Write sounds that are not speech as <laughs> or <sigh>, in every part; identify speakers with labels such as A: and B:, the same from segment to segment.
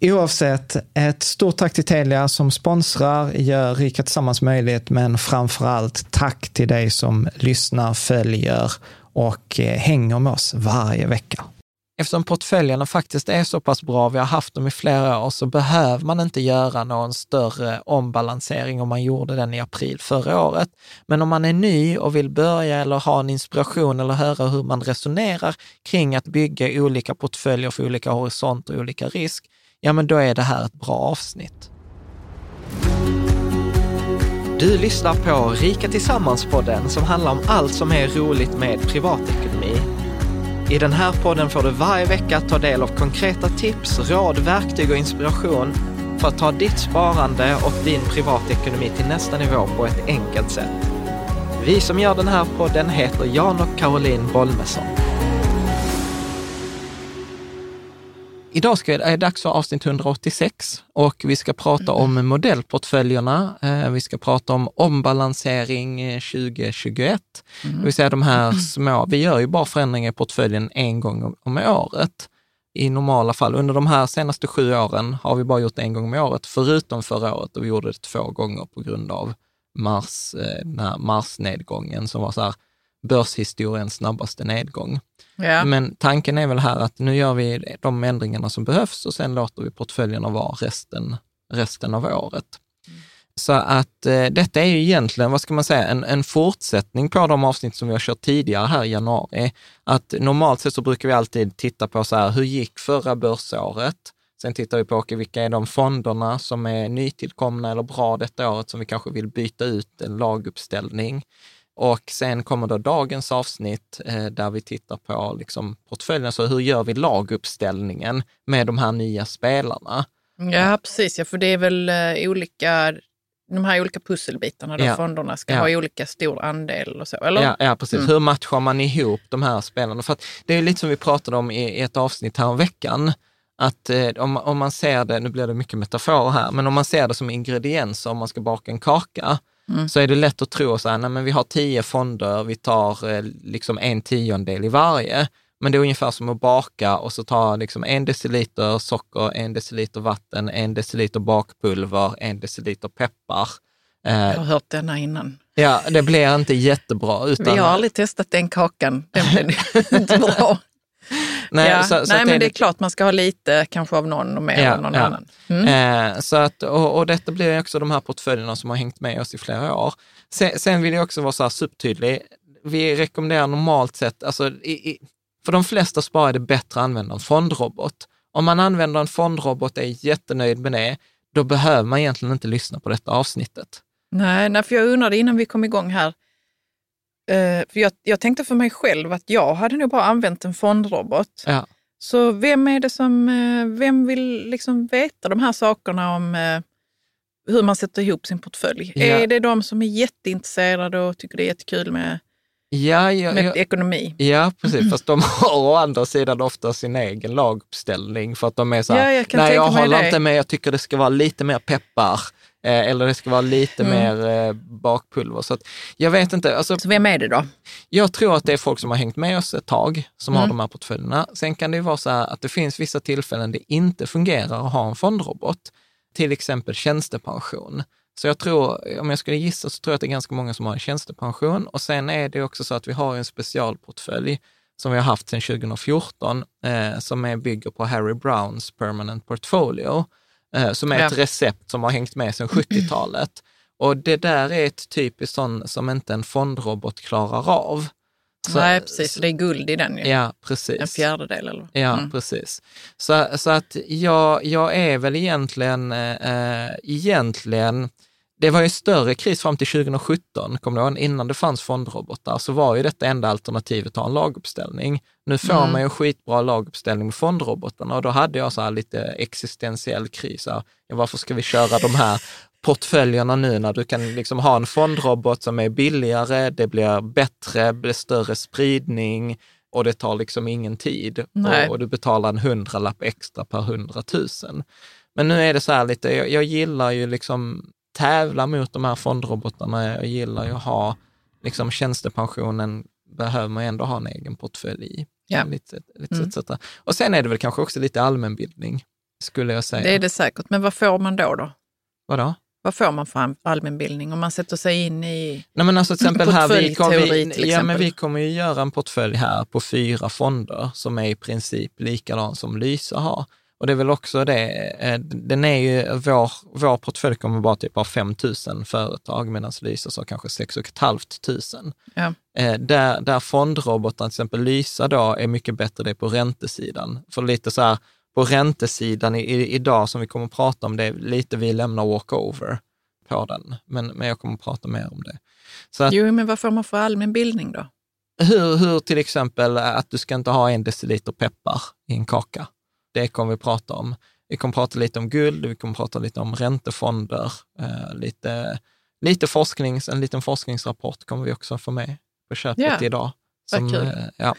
A: Oavsett, ett stort tack till Telia som sponsrar, gör Rika Tillsammans möjligt, men framför allt tack till dig som lyssnar, följer och eh, hänger med oss varje vecka. Eftersom portföljerna faktiskt är så pass bra, vi har haft dem i flera år, så behöver man inte göra någon större ombalansering om man gjorde den i april förra året. Men om man är ny och vill börja eller ha en inspiration eller höra hur man resonerar kring att bygga olika portföljer för olika horisonter och olika risk, ja men då är det här ett bra avsnitt. Du lyssnar på Rika Tillsammans-podden som handlar om allt som är roligt med privatekonomi. I den här podden får du varje vecka ta del av konkreta tips, råd, verktyg och inspiration för att ta ditt sparande och din privatekonomi till nästa nivå på ett enkelt sätt. Vi som gör den här podden heter Jan och Caroline Bolmesson. Idag ska, är det dags för avsnitt 186 och vi ska prata om modellportföljerna. Eh, vi ska prata om ombalansering 2021. Mm. Det vill säga de här små, vi gör ju bara förändringar i portföljen en gång om året i normala fall. Under de här senaste sju åren har vi bara gjort det en gång om året, förutom förra året och vi gjorde det två gånger på grund av mars, eh, den här marsnedgången som var så här börshistoriens snabbaste nedgång.
B: Ja.
A: Men tanken är väl här att nu gör vi de ändringarna som behövs och sen låter vi portföljerna vara resten, resten av året. Så att eh, detta är ju egentligen, vad ska man säga, en, en fortsättning på de avsnitt som vi har kört tidigare här i januari. Att normalt sett så brukar vi alltid titta på så här, hur gick förra börsåret? Sen tittar vi på okay, vilka är de fonderna som är nytillkomna eller bra detta året som vi kanske vill byta ut en laguppställning. Och sen kommer då dagens avsnitt eh, där vi tittar på liksom, portföljen, så hur gör vi laguppställningen med de här nya spelarna?
B: Ja, precis. Ja, för det är väl eh, olika, de här olika pusselbitarna, där
A: Ja.
B: fonderna ska
A: Ja.
B: ha olika stor andel och så, eller?
A: Ja, ja precis.
B: Mm.
A: Hur matchar man ihop de här spelarna? För det är lite som vi pratade om i, i ett avsnitt här om veckan, att eh, om, om man ser det, nu blir det mycket metaforer här, men om man ser det som ingredienser om man ska baka en kaka,
B: Mm.
A: så är det lätt att tro så här, nej men vi har tio fonder, vi tar eh, liksom en tiondel i varje. Men det är ungefär som att baka och så ta liksom en deciliter socker, en deciliter vatten, en deciliter bakpulver, en deciliter peppar.
B: Jag har hört denna innan.
A: Ja, det blir inte jättebra. Utan,
B: Vi har aldrig testat den kakan. Den blev inte bra.
A: Nej,
B: ja.
A: så, så
B: nej men det är klart man ska ha lite kanske av någon och mer
A: Ja,
B: av någon
A: ja.
B: annan. Mm.
A: Eh, så att, och, och detta blir också de här portföljerna som har hängt med oss i flera år. Sen, sen vill jag också vara så här subtydlig. Vi rekommenderar normalt sett, alltså, i, i, för de flesta sparare är det bättre att använda en fondrobot. Om man använder en fondrobot och är jättenöjd med det, då behöver man egentligen inte lyssna på detta avsnittet.
B: Nej, nej, för jag undrade innan vi kom igång här. Eh, för jag, jag tänkte för mig själv att jag hade nog bara använt en fondrobot.
A: Ja.
B: Så vem är det som, eh, vem vill liksom veta de här sakerna om eh, hur man sätter ihop sin portfölj?
A: Ja.
B: Är det de som är jätteintresserade och tycker det är jättekul med,
A: Ja, ja,
B: med ekonomi?
A: Ja, precis. Fast de har å andra sidan ofta sin egen laguppställning för att de är så här,
B: Ja, jag
A: nej jag håller
B: det."
A: inte med, jag tycker det ska vara lite mer peppar eller det ska vara lite
B: Mm.
A: mer eh, bakpulver. Så att, jag vet inte, alltså,
B: Så vem är det då?
A: jag tror att det är folk som har hängt med oss ett tag som har
B: Mm.
A: de här portföljerna. Sen kan det ju vara så här att det finns vissa tillfällen det inte fungerar att ha en fondrobot, till exempel tjänstepension. Så jag tror, om jag skulle gissa, så tror jag att det är ganska många som har en tjänstepension. Och sen är det också så att vi har en specialportfölj som vi har haft sedan 2014, eh, som är, bygger på Harry Browns Permanent Portfolio, eh, som är
B: Ja.
A: ett recept som har hängt med sedan 70-talet. Och det där är ett typiskt sånt som inte en fondrobot klarar av. Så-
B: nej, precis. Det är guld i den ju.
A: Ja, precis.
B: En fjärdedel eller?
A: Ja,
B: Mm.
A: precis. Så, så att jag, jag är väl egentligen, eh, egentligen, det var ju större kris fram till 2017, kommer du ihåg? Innan det fanns fondrobotar så var ju detta enda alternativet att ha en laguppställning. Nu får
B: Mm.
A: man ju en skitbra laguppställning med fondrobotarna och då hade jag så här lite existentiell kris. Här, varför ska vi köra de här <laughs> portföljerna nu när du kan liksom ha en fondrobot som är billigare, det blir bättre, blir större spridning och det tar liksom ingen tid och, och du betalar en hundralapp extra per hundratusen. Men nu är det så här lite, jag, jag gillar ju liksom tävla mot de här fondrobotarna, jag gillar ju att ha, liksom tjänstepensionen behöver man ju ändå ha en egen portfölj i.
B: Ja.
A: Lite, lite
B: Mm.
A: etc. Och sen är det väl kanske också lite allmänbildning, skulle jag säga.
B: Det är det säkert. Men vad får man då? då?
A: Vadå?
B: Vad får man för allmänbildning om man sätter sig in i...
A: Nej men alltså till exempel här, vi, kom, vi, ja, men vi kommer ju göra en portfölj här på fyra fonder som är i princip likadan som Lysa har. Och det är väl också det, eh, den är ju, vår, vår portfölj kommer bara typ ha 5 000 företag medan Lysa så kanske 6 500.
B: Ja.
A: Eh, där, där fondrobotar, till exempel Lysa då, är mycket bättre det på räntesidan. För lite så här, på räntesidan i, i, idag som vi kommer att prata om, det är lite vi lämnar walkover på den. Men, men jag kommer att prata mer om det. Så att,
B: Jo, men vad får man för allmänbildning då?
A: hur, hur till exempel att du ska inte ha en deciliter peppar i en kaka. Det kommer vi prata om. Vi kommer prata lite om guld, vi kommer prata lite om räntefonder, eh, lite, lite forsknings, en liten forskningsrapport kommer vi också få med på köpet
B: Ja,
A: idag.
B: vad kul.
A: eh, ja.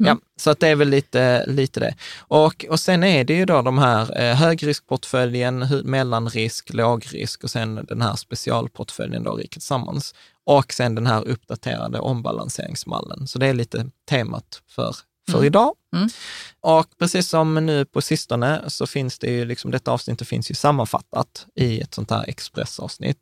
B: Mm.
A: Ja, så att det är väl lite, lite det. Och, och sen är det ju då de här eh, högriskportföljen, mellanrisk, lågrisk och sen den här specialportföljen då, Riket Tillsammans. Och sen den här uppdaterade ombalanseringsmallen. Så det är lite temat för, för
B: Mm.
A: idag.
B: Mm.
A: Och precis som nu på sistone så finns det ju, liksom, detta avsnittet finns ju sammanfattat i ett sånt här expressavsnitt.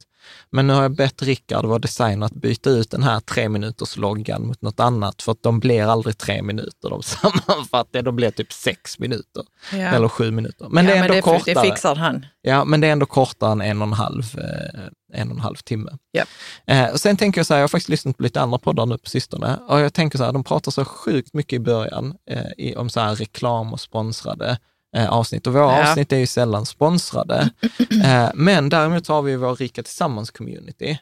A: Men nu har jag bett Rickard, vår designer, att byta ut den här tre minuters loggan mot något annat, för att de blir aldrig tre minuter, de <laughs> sammanfattar, de blir typ sex minuter
B: Ja.
A: eller sju minuter. Men
B: ja,
A: det är ändå
B: det,
A: kortare.
B: det fixar han.
A: Ja, men det är ändå kortare än en och en halv, eh, en och en halv timme.
B: Ja.
A: Eh, och sen tänker jag så här, jag har faktiskt lyssnat på lite andra poddar nu på sistone och jag tänker så här, de pratar så sjukt mycket i början eh, i, om så här reklam och sponsrade eh, avsnitt. Och våra
B: Ja.
A: avsnitt är ju sällan sponsrade. <clears throat> eh, men däremot har vi vår Rika Tillsammans-community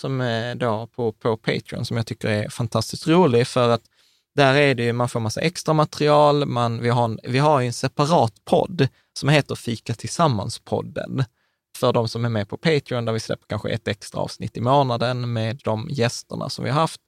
A: som är då på, på Patreon som jag tycker är fantastiskt rolig för att där är det ju, man får massa extra material, man, vi, har en, vi har ju en separat podd som heter Fika Tillsammans-podden för de som är med på Patreon, där vi släpper kanske ett extra avsnitt i månaden med de gästerna som vi har haft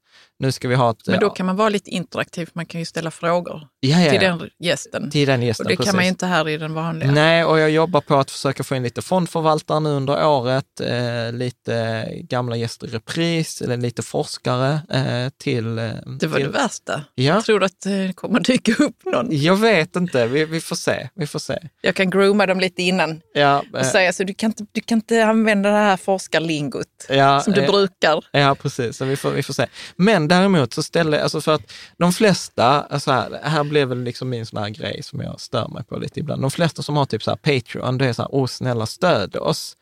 A: nu ska vi ha ett...
B: Men då kan man vara lite interaktiv, man kan ju ställa frågor
A: ja, ja,
B: till den gästen.
A: till den gästen.
B: och det
A: precis.
B: kan man ju inte här i den vanliga.
A: Nej, och jag jobbar på att försöka få in lite fondförvaltare nu under året, eh, lite gamla gäster i repris, eller lite forskare eh, till... Eh,
B: Det var
A: till,
B: det värsta.
A: Ja.
B: Jag tror att det kommer dyka upp någon.
A: Jag vet inte, vi, vi får se. Vi får se.
B: Jag kan grooma dem lite innan
A: Ja,
B: och
A: eh,
B: säga så du kan, inte, du kan inte använda det här forskarlingot
A: ja,
B: som du
A: eh,
B: brukar.
A: Ja, precis. Så vi, får, vi får se. Men däremot så ställer, alltså för att de flesta, alltså här, här blev väl liksom min sån här grej som jag stör mig på lite ibland. De flesta som har typ så här Patreon, det är så här, åh snälla stöd oss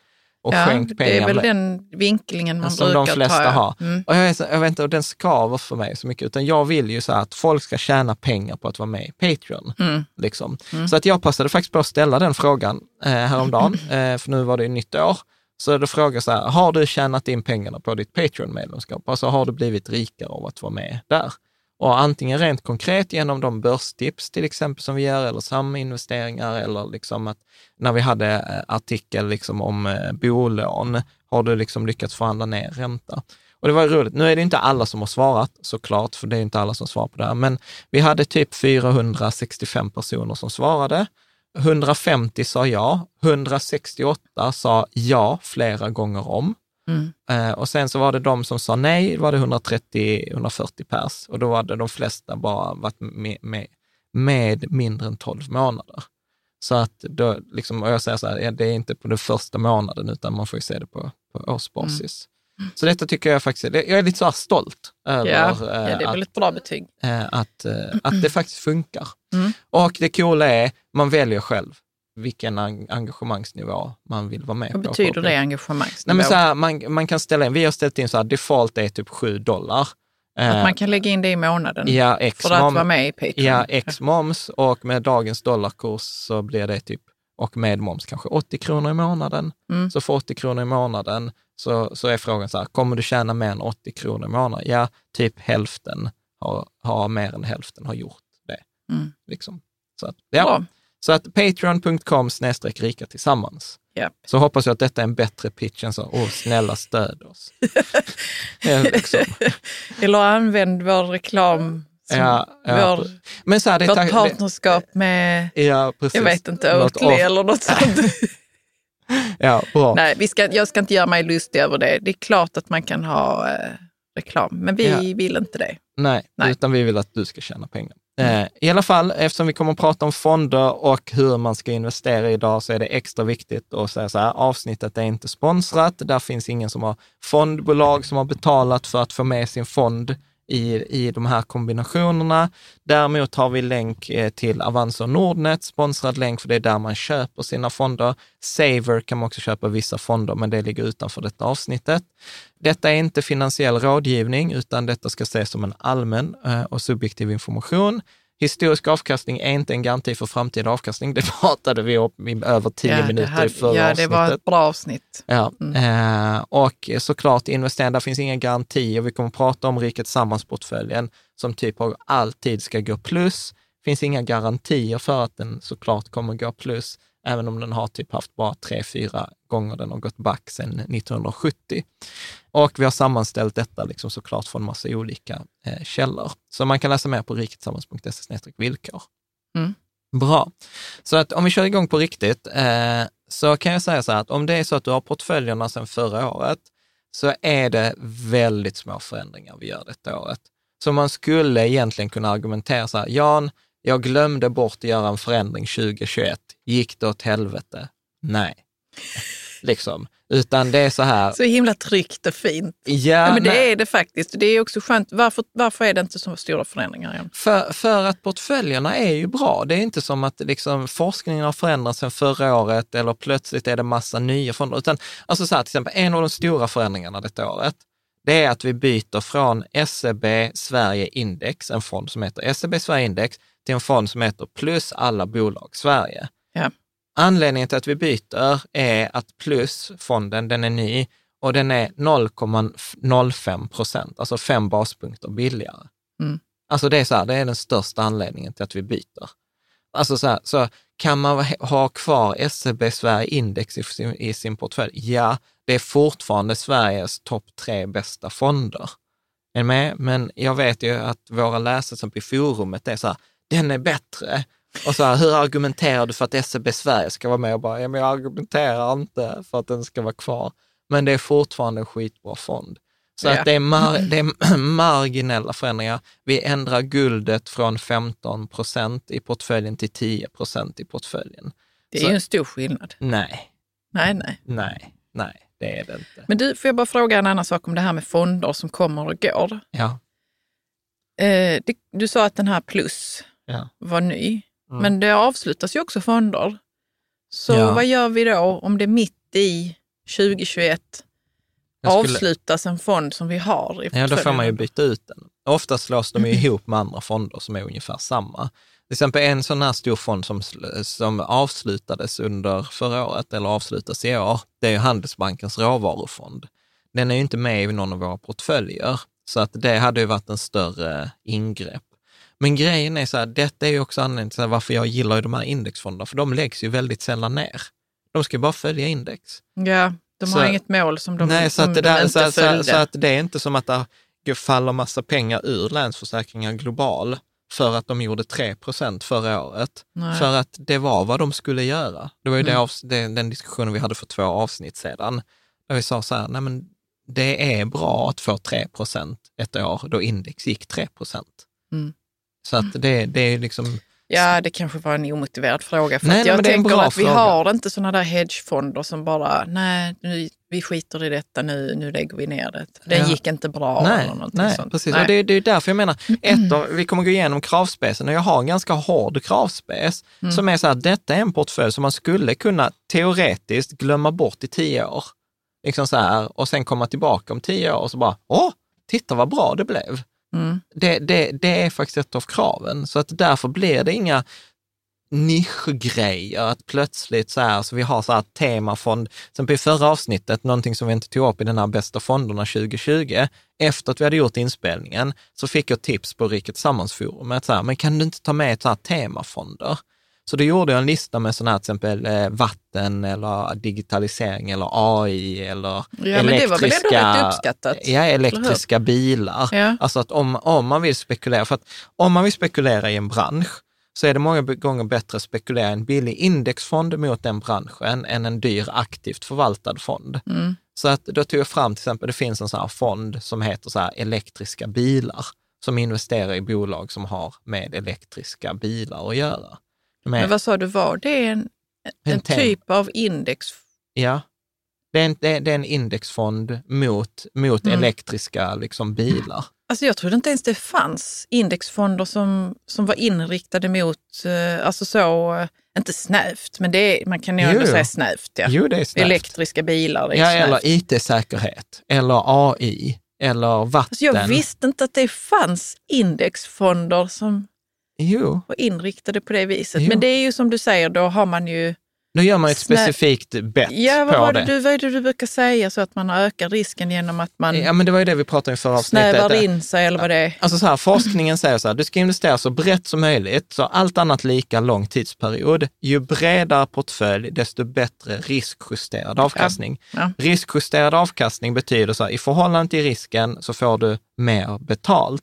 A: och
B: Ja,
A: skänk pengar.
B: det är väl den vinklingen man
A: som
B: brukar
A: de flesta
B: ta.
A: har.
B: Mm.
A: Och jag, är så, jag vet inte, och den skaver för mig så mycket, utan jag vill ju så att folk ska tjäna pengar på att vara med i Patreon.
B: Mm.
A: Liksom. Så att jag passade faktiskt på att ställa den frågan eh, häromdagen, <laughs> eh, för nu var det ju nytt år. Så då frågar jag så här, har du tjänat in pengarna på ditt Patreon-medlemskap? Alltså har du blivit rikare av att vara med där? Och antingen rent konkret genom de börstips till exempel som vi gör, eller saminvesteringar, eller liksom att när vi hade eh, artikel liksom om eh, bolån, har du liksom lyckats förhandla ner ränta? Och det var roligt. Nu är det inte alla som har svarat såklart, för det är inte alla som svarar på det här, men vi hade typ 465 personer som svarade. 150 sa ja, 168 sa ja flera gånger om.
B: Mm.
A: Eh, och sen så var det de som sa nej, var det 130-140 pers. Och då var det de flesta bara varit med, med, med mindre än 12 månader. Så att då, liksom, och jag säger så här, det är inte på den första månaden, utan man får ju se det på, på årsbasis. Så detta tycker jag faktiskt, jag är lite så här stolt över
B: Ja,
A: eh,
B: ja, det är väl ett bra betyg.
A: eh, att, eh, att det faktiskt funkar.
B: Mm.
A: Och det coola är, man väljer själv vilken en- engagemangsnivå man vill vara med
B: Vad
A: på.
B: betyder
A: på
B: det, engagemangsnivå?
A: Nej, men så här, man, man kan ställa in, vi har ställt in så här, default är typ 7 dollar.
B: Att man kan lägga in det i månaden
A: ja, X
B: för att vara med i Patreon?
A: Ja, X moms och med dagens dollarkurs så blir det typ, och med moms kanske 80 kronor i månaden.
B: Mm.
A: Så för 80 kronor i månaden så, så är frågan så här, kommer du tjäna mer än 80 kronor i månaden? Ja, typ hälften har, har mer än hälften har gjort det.
B: Mm.
A: Liksom. Så att, ja.
B: Bra.
A: Så att patreon.com snedstreck rika tillsammans.
B: Japp.
A: Så hoppas jag att detta är en bättre pitch än så, åh snälla stöd oss. <laughs> Liksom.
B: Eller använd vår reklam, som
A: Ja, ja.
B: vår,
A: Men så här, det,
B: vårt partnerskap med,
A: ja, precis.
B: jag vet inte, Oatly eller något sånt. <laughs> <laughs>
A: Ja, bra.
B: Nej, vi ska, jag ska inte göra mig lustig över det. Det är klart att man kan ha eh, reklam, men vi
A: Ja.
B: vill inte det.
A: Nej,
B: Nej.
A: utan vi vill att du ska tjäna pengar. Eh, I alla fall, eftersom vi kommer att prata om fonder och hur man ska investera idag, så är det extra viktigt att säga så här, avsnittet är inte sponsrat. Där finns ingen som har fondbolag som har betalat för att få med sin fond i, i de här kombinationerna. Däremot har vi länk eh, till Avanza och Nordnet, sponsrad länk, för det är där man köper sina fonder. Saver kan man också köpa vissa fonder, men det ligger utanför detta avsnittet. Detta är inte finansiell rådgivning, utan detta ska ses som en allmän eh, och subjektiv information. Historisk avkastning är inte en garanti för framtida avkastning. Det pratade vi om i över tio
B: ja, det
A: minuter
B: hade-
A: i förra
B: Ja, det
A: avsnittet.
B: var ett bra avsnitt.
A: Ja,
B: Mm.
A: eh, och såklart investering, där finns inga garantier. Vi kommer prata om Riket Sammansportföljen som typ av alltid ska gå plus. finns inga garantier för att den såklart kommer gå plus, även om den har typ haft bara tre, fyra gånger den har gått back sedan 1970. Och vi har sammanställt detta liksom såklart från massa olika eh, källor. Så man kan läsa mer på riketsammans.se villkor.
B: Mm.
A: Bra. Så att om vi kör igång på riktigt, eh, så kan jag säga så här att om det är så att du har portföljerna sedan förra året, så är det väldigt små förändringar vi gör detta året. Så man skulle egentligen kunna argumentera så här, Jan, jag glömde bort att göra en förändring 2021. Gick det åt helvete? Nej. <laughs> liksom. Utan det är så här,
B: Så himla tryggt och fint.
A: ja,
B: Ja, men
A: nej.
B: det är det faktiskt. Det är också skönt. Varför, varför är det inte så stora förändringar igen?
A: För, för att portföljerna är ju bra. Det är inte som att liksom, forskningen har förändrats sedan förra året eller plötsligt är det massa nya fonder. Utan, alltså så här, till exempel, en av de stora förändringarna detta året, det är att vi byter från SEB Sverige Index, en fond som heter SEB Sverige Index, till en fond som heter Plus alla bolag Sverige.
B: Ja.
A: Anledningen till att vi byter är att Plus-fonden, den är ny och den är 0,05 procent, alltså fem baspunkter billigare.
B: Mm.
A: Alltså det är så här, det är den största anledningen till att vi byter. Alltså så här, så kan man ha kvar SEB Sverige Index i sin, i sin portfölj? Ja, det är fortfarande Sveriges topp tre bästa fonder. Är med? Men jag vet ju att våra läsare som på forumet är så här, den är bättre. Och så här, hur argumenterar du för att SEB Sverige ska vara med? Och bara, ja, men jag argumenterar inte för att den ska vara kvar. Men det är fortfarande en skitbra fond. Så
B: Ja.
A: att det är, mar- det är <clears throat> marginella förändringar. Vi ändrar guldet från 15 procent i portföljen till 10 procent i portföljen.
B: Det är
A: Så-
B: ju en stor skillnad.
A: Nej,
B: Nej, nej.
A: nej, nej, det är det inte.
B: Men du, får jag bara fråga en annan sak om det här med fonder som kommer och går.
A: Ja,
B: Eh, det, du sa att den här plus
A: ja.
B: var ny,
A: Mm.
B: men det avslutas ju också fonder. Så
A: Ja.
B: vad gör vi då om det mitt i 2021
A: Jag skulle-
B: avslutas en fond som vi har i
A: Ja, då får man ju byta ut den. Ofta slås de ju ihop med andra fonder som är ungefär samma. Till exempel en sån här stor fond som, som avslutades under förra året, eller avslutas i år, det är ju Handelsbankens råvarufond. Den är ju inte med i någon av våra portföljer, så att det hade ju varit en större ingrepp. Men grejen är så här, detta är ju också anledningen till varför jag gillar ju de här indexfonderna, för de läggs ju väldigt sällan ner. De ska ju bara följa index.
B: Ja, de
A: Så-
B: har inget mål som de,
A: Nej, så att, det
B: de
A: där,
B: inte
A: så, så,
B: följde.
A: så att det är inte som att det faller massa pengar ur Länsförsäkringar Global för att de gjorde 3% förra året.
B: Nej.
A: För att det var vad de skulle göra. Det var ju
B: Mm.
A: det, den diskussionen vi hade för två avsnitt sedan. Där vi sa så här, nej men det är bra att få 3% ett år då index gick 3
B: Mm.
A: Så att det, det är liksom,
B: Ja, det kanske var en omotiverad fråga. För
A: Nej,
B: att
A: nej,
B: jag
A: det en
B: tänker att vi
A: fråga.
B: har inte sådana där hedgefonder som bara, nej, nu, vi skiter i detta nu, nu lägger vi ner det. Den
A: Ja.
B: gick inte bra
A: Nej,
B: eller någonting
A: nej
B: sånt.
A: precis.
B: Nej.
A: Och det, det är därför jag menar, ett av, vi kommer gå igenom kravspecen och jag har en ganska hård kravspec
B: Mm.
A: som är så här, detta är en portfölj som man skulle kunna teoretiskt glömma bort i tio år. Liksom så här, och sen komma tillbaka om tio år och så bara, åh, titta vad bra det blev.
B: Mm.
A: Det, det, det är faktiskt ett av kraven, så att därför blir det inga nischgrejer, att plötsligt så här, så vi har så här temafond, som i förra avsnittet, någonting som vi inte tog upp i den här bästa fonderna 2020, efter att vi hade gjort inspelningen, så fick jag tips på Rikets Sammansforumet, så här, men kan du inte ta med ett så här temafonder? Så då gjorde jag en lista med sådana här till exempel eh, vatten eller digitalisering eller AI eller
B: Ja, uppskattat?
A: Ja, elektriska bilar.
B: Ja.
A: Alltså att om, om man vill spekulera, för att om man vill spekulera i en bransch så är det många gånger bättre att spekulera i en billig indexfond mot den branschen än en dyr aktivt förvaltad fond.
B: Mm.
A: Så att då tog jag fram till exempel, det finns en sån här fond som heter så här elektriska bilar, som investerar i bolag som har med elektriska bilar att göra. Är-
B: Men vad sa du, var det en, en,
A: En tem-
B: typ av index?
A: Ja. Det är en, det är, är en indexfond mot, mot
B: Mm.
A: elektriska liksom, bilar.
B: Alltså jag trodde inte ens det fanns indexfonder som, som var inriktade mot, eh, alltså så, eh, inte snävt, men det är, man kan ju ändå säga snävt. Ja.
A: Jo, det är snällt.
B: Elektriska bilar, är
A: Ja,
B: snävt.
A: eller IT-säkerhet, eller AI, eller vatten.
B: Alltså jag visste inte att det fanns indexfonder som
A: Jo,
B: var inriktade på det viset.
A: Jo.
B: Men det är ju som du säger, då har man ju...
A: då gör man ett
B: Snä-
A: specifikt bett
B: Ja, vad,
A: på
B: var
A: det.
B: du, vad är det du brukar säga så att man ökar risken genom att man
A: Ja, men det var ju det vi pratade om i förra avsnittet.
B: snävar in sig eller vad det är?
A: Alltså så här, forskningen säger så här, du ska investera så brett som möjligt, så allt annat lika lång tidsperiod. Ju bredare portfölj, desto bättre riskjusterad avkastning.
B: Ja.
A: Riskjusterad avkastning betyder så här, i förhållande till risken så får du mer betalt.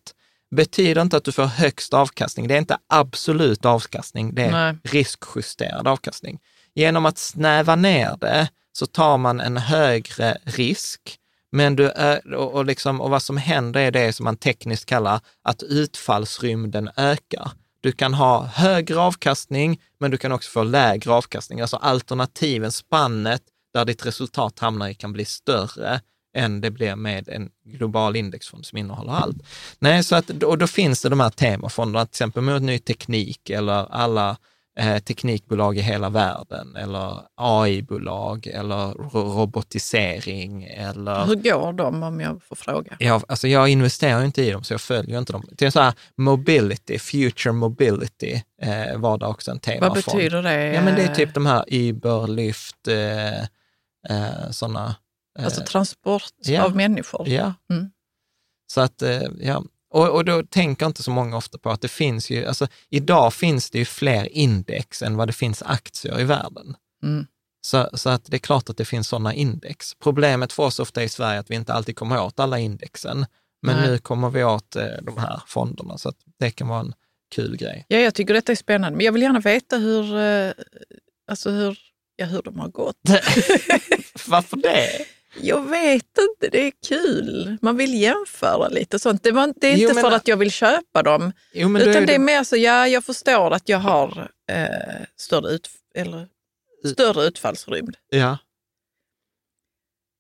A: Betyder inte att du får högst avkastning. Det är inte absolut avkastning, det är
B: Nej.
A: riskjusterad avkastning. Genom att snäva ner det så tar man en högre risk, men du, och, liksom, och vad som händer är det som man tekniskt kallar att utfallsrymden ökar. Du kan ha högre avkastning, men du kan också få lägre avkastning. Alltså alternativen, spannet där ditt resultat hamnar i kan bli större än det blir med en global indexfond som innehåller allt. Nej, så att, och då finns det de här temafonderna, till exempel mot ny teknik eller alla eh, teknikbolag i hela världen eller AI-bolag eller ro- robotisering eller
B: Hur går de om jag får fråga?
A: jag, alltså jag investerar inte i dem, så jag följer inte dem. Är så här mobility, future mobility eh, var det också en temafond.
B: Vad betyder det?
A: Ja, men det är typ de här Uber, Lyft, eh, eh, sådana. Eh,
B: Alltså transport
A: ja.
B: av människor?
A: ja.
B: Mm.
A: Så att, eh, ja. Och, och då tänker inte så många ofta på att det finns ju, alltså idag finns det ju fler index än vad det finns aktier i världen.
B: Mm.
A: Så, så att det är klart att det finns sådana index. Problemet för oss ofta i Sverige är att vi inte alltid kommer åt alla indexen. Men
B: Nej.
A: nu kommer vi åt eh, de här fonderna, så att det kan vara en kul grej.
B: Ja, jag tycker detta är spännande. Men jag vill gärna veta hur, eh, alltså hur, ja, hur de har gått. <laughs>
A: Varför det?
B: Jag vet inte, det är kul. Man vill jämföra lite sånt. Det, var, det är
A: Jo,
B: inte
A: men-
B: för att jag vill köpa dem,
A: Jo,
B: utan
A: är
B: det är mer så, ja, jag förstår att jag har eh, större, ut, eller, större utfallsrymd.
A: Ja,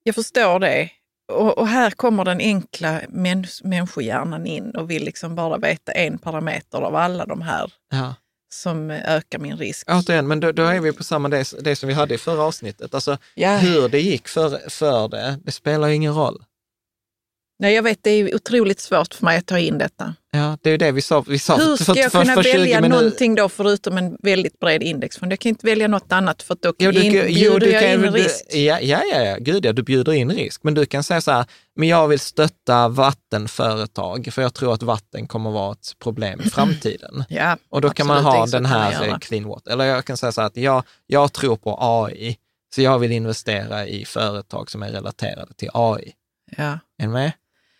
B: Jag förstår det. Och, och här kommer den enkla mäns, människohjärnan in och vill liksom bara veta en parameter av alla de här
A: ja.
B: Som ökar min risk.
A: Återigen, men då, då är vi på samma det, det som vi hade i förra avsnittet. Alltså
B: Ja.
A: hur det gick för, för det, det spelar ingen roll.
B: Nej, jag vet, det är otroligt svårt för mig att ta in detta.
A: Ja, det är det vi sa. Vi sa
B: Hur ska jag
A: för,
B: kunna
A: för 20
B: välja
A: minuter-
B: någonting då förutom en väldigt bred indexfond? Jag kan inte välja något annat för att då
A: Jo, du,
B: in, bjuder jag
A: kan-
B: in
A: du-
B: risk.
A: Ja, ja, ja, gud ja, du bjuder in risk. Men du kan säga så här, men jag vill stötta vattenföretag, för jag tror att vatten kommer vara ett problem i <laughs> framtiden.
B: Ja,
A: Och då kan man ha den här eh, clean water. Eller jag kan säga så här att jag, jag tror på AI, så jag vill investera i företag som är relaterade till AI.
B: Ja.
A: Är du med?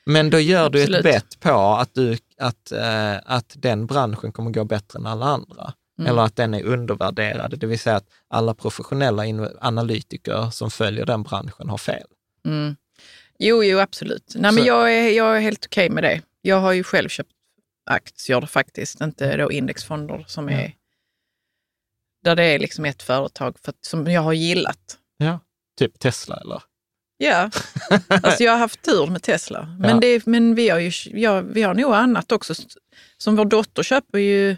A: Men då gör du ett
B: Absolut.
A: bett på att, du, att, eh, att den branschen kommer gå bättre än alla andra.
B: Mm.
A: Eller att den är undervärderad, det vill säga att alla professionella analytiker som följer den branschen har fel.
B: Mm. Jo, jo, absolut. Nej, men jag, är, jag är helt okej med det. Jag har ju själv köpt aktier faktiskt, inte då indexfonder som är där det är liksom ett företag för som jag har gillat.
A: Ja. Typ Tesla eller?
B: Ja, <laughs> alltså jag har haft tur med Tesla. Men,
A: Ja.
B: det, men vi, har ju, ja, vi har nog annat också. Som vår dotter köper ju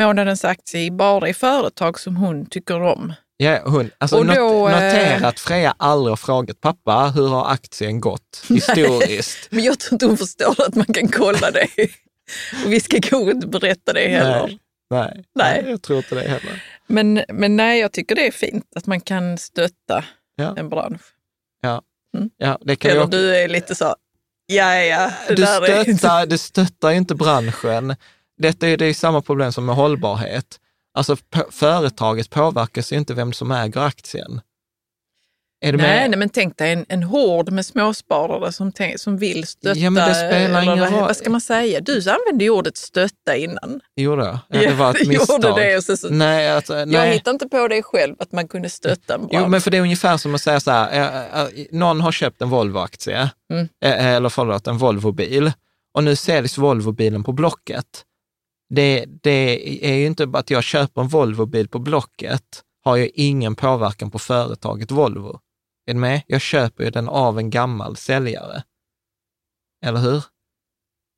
B: månadens aktie bara i företag som hon tycker om.
A: Ja, hon, alltså
B: Och då, eh,
A: notera att Freja aldrig har frågat pappa, hur har aktien gått <laughs> historiskt?
B: Men jag tror inte hon förstår att man kan kolla det. Och vi ska kanske inte berätta det heller.
A: Nej. Nej,
B: Nej.
A: jag tror inte det heller.
B: Men, men nej, jag tycker det är fint att man kan stötta
A: Ja.
B: en bransch.
A: Ja, det kan
B: Eller
A: också-
B: du är lite så, ja, ja, det
A: du,
B: där är
A: stöttar, du stöttar inte branschen. Detta är, det är samma problem som med hållbarhet. Alltså företaget påverkas ju inte vem som äger aktien.
B: Nej,
A: med?
B: nej, men tänk dig en, en hord med småsparare som, som vill stötta.
A: Ja, men det spelar ingen
B: vad,
A: roll.
B: vad ska man säga? Du använde ju ordet stötta innan.
A: Gjorde jag? Ja, det var ett misstag. <laughs>
B: gjorde det. Och så, så,
A: Nej, alltså,
B: Jag
A: nej.
B: hittade inte på det själv, att man kunde stötta en bransch.
A: Jo, men för det är ungefär som att säga så här, eh, eh, någon har köpt en Volvo-aktie,
B: Mm.
A: eh, eller förlåt, en Volvo-bil, och nu säljs Volvo-bilen på Blocket. Det, det är ju inte bara att jag köper en Volvo-bil på Blocket, har ju ingen påverkan på företaget Volvo. Är du med? Jag köper ju den av en gammal säljare. Eller hur?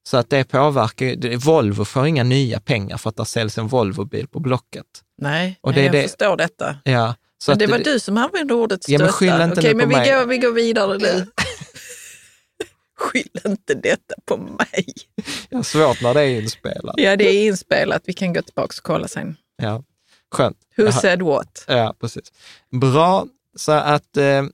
A: Så att det påverkar ju, det- Volvo får inga nya pengar för att det säljs en Volvo-bil på Blocket.
B: nej,
A: och
B: nej,
A: det är
B: jag
A: det-
B: förstår detta.
A: Ja, så
B: Men det var du som använde ordet stötta.
A: Ja, men skyll inte
B: Okej, men vi
A: mig.
B: går, vi går vidare nu. <laughs> skyll inte detta på mig.
A: Jag har svårt när det är inspelat.
B: Ja, det är inspelat. Vi kan gå tillbaka och kolla sen.
A: Ja, skönt.
B: Who
A: Jaha.
B: said what?
A: Ja, precis. Bra, så att eh,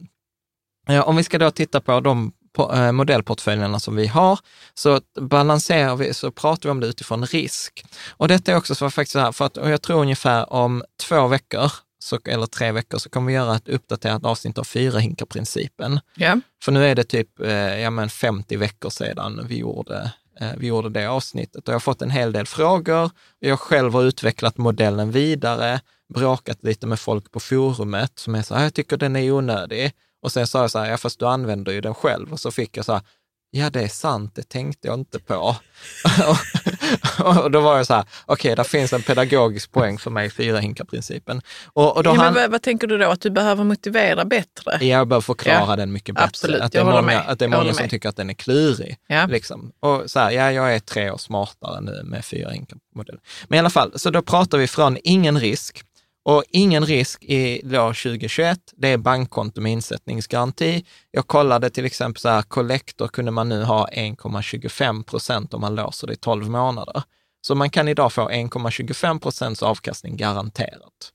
A: om vi ska då titta på de eh, modellportföljerna som vi har, så balanserar vi, så pratar vi om det utifrån risk. Och detta är också så faktiskt så här, för att jag tror ungefär om två veckor, så, eller tre veckor, så kommer vi göra ett uppdaterat avsnitt av fyra hinkar-principen.
B: Ja.
A: För nu är det typ eh, ja, men 50 veckor sedan vi gjorde, Eh, vi gjorde det avsnittet och jag har fått en hel del frågor. Jag själv har utvecklat modellen vidare, bråkat lite med folk på forumet som är så här, jag tycker den är onödig. Och sen sa jag så här, ja fast du använder ju den själv. Och så fick jag så här, ja det är sant, det tänkte jag inte på. <laughs> <laughs> och då var jag så här, okej, där finns en pedagogisk poäng för mig i fyra hinkar-principen. Och, och då
B: Ja, men
A: han,
B: vad, vad tänker du då? Att du behöver motivera bättre?
A: jag behöver förklara
B: Ja,
A: den mycket bättre.
B: absolut,
A: att det är
B: jag
A: många,
B: med.
A: att det är många som
B: med.
A: tycker att den är klurig.
B: Ja.
A: Liksom. Och så här, ja, jag är tre år smartare nu med fyra hinkar-modell. Men i alla fall, så då pratar vi från ingen risk. Och ingen risk i då 2021, det är bankkonto med insättningsgaranti. Jag kollade till exempel så här, Collector kunde man nu ha 1,25 procent om man låser det i 12 månader. Så man kan idag få 1,25 procents avkastning garanterat.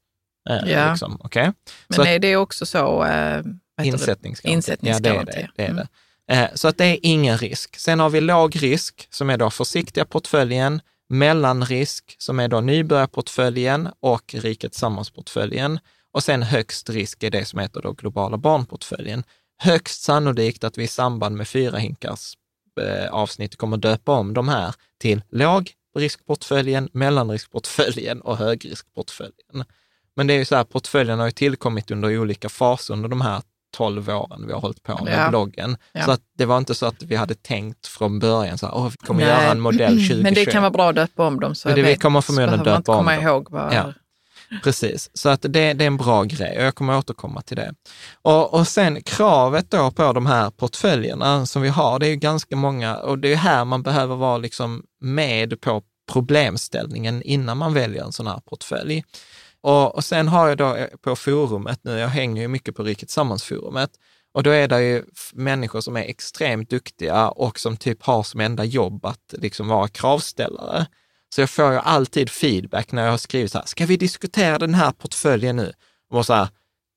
A: Eh,
B: Ja.
A: Liksom, okay?
B: Men
A: Så
B: är det också så... Det?
A: Insättningsgaranti.
B: Insättningsgaranti.
A: Ja, det är det. det, är
B: Mm.
A: det. Eh, Så att det är ingen risk. Sen har vi låg risk, som är då försiktiga portföljen, mellanrisk, som är då nybörjarportföljen och riket sammansportföljen. Och sen högst risk är det som heter då globala barnportföljen. Högst sannolikt att vi i samband med fyra hinkars eh, avsnitt kommer döpa om de här till lågriskportföljen, mellanriskportföljen och högriskportföljen. Men det är ju så här, portföljen har ju tillkommit under olika faser under de här 12 åren vi har hållit på med
B: Ja.
A: bloggen.
B: Ja.
A: Så att det var inte så att vi hade tänkt från början så här, vi kommer göra en modell 2021. <clears throat>
B: Men det kan vara bra att döpa om dem så
A: Men
B: jag
A: det- vi kommer förmodligen
B: inte
A: döpa om dem. Ja. Precis, så att det, det är en bra grej och jag kommer återkomma till det. Och, och sen kravet då på de här portföljerna som vi har, det är ju ganska många och det är här man behöver vara liksom med på problemställningen innan man väljer en sån här portfölj. Och, och sen har jag då eh, på forumet nu, jag hänger ju mycket på Riket Sammansforumet, och då är det ju människor som är extremt duktiga och som typ har som enda jobb att liksom vara kravställare. Så jag får ju alltid feedback när jag har skrivit så här, ska vi diskutera den här portföljen nu? Och så här,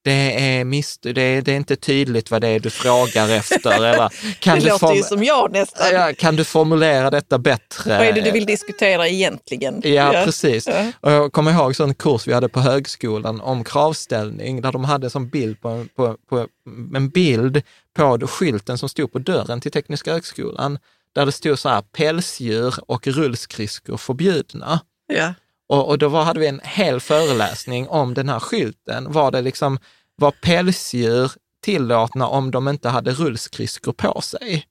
A: det är, mist, det, är, det är inte tydligt vad det är du frågar efter. Eller, kan,
B: det
A: du
B: låter ju som jag nästan.
A: ja, kan du formulera detta bättre?
B: Vad är det du vill diskutera egentligen?
A: Ja, precis.
B: Ja.
A: Och jag kommer ihåg en kurs vi hade på högskolan om kravställning, där de hade som bild på, på, på en bild på skylten som stod på dörren till Tekniska högskolan, där det stod så här pälsdjur och rullskridskor förbjudna.
B: Ja.
A: Och, och då var, hade vi en hel föreläsning om den här skylten. Var det liksom, var pälsdjur tillåtna om de inte hade rullskridskor på sig?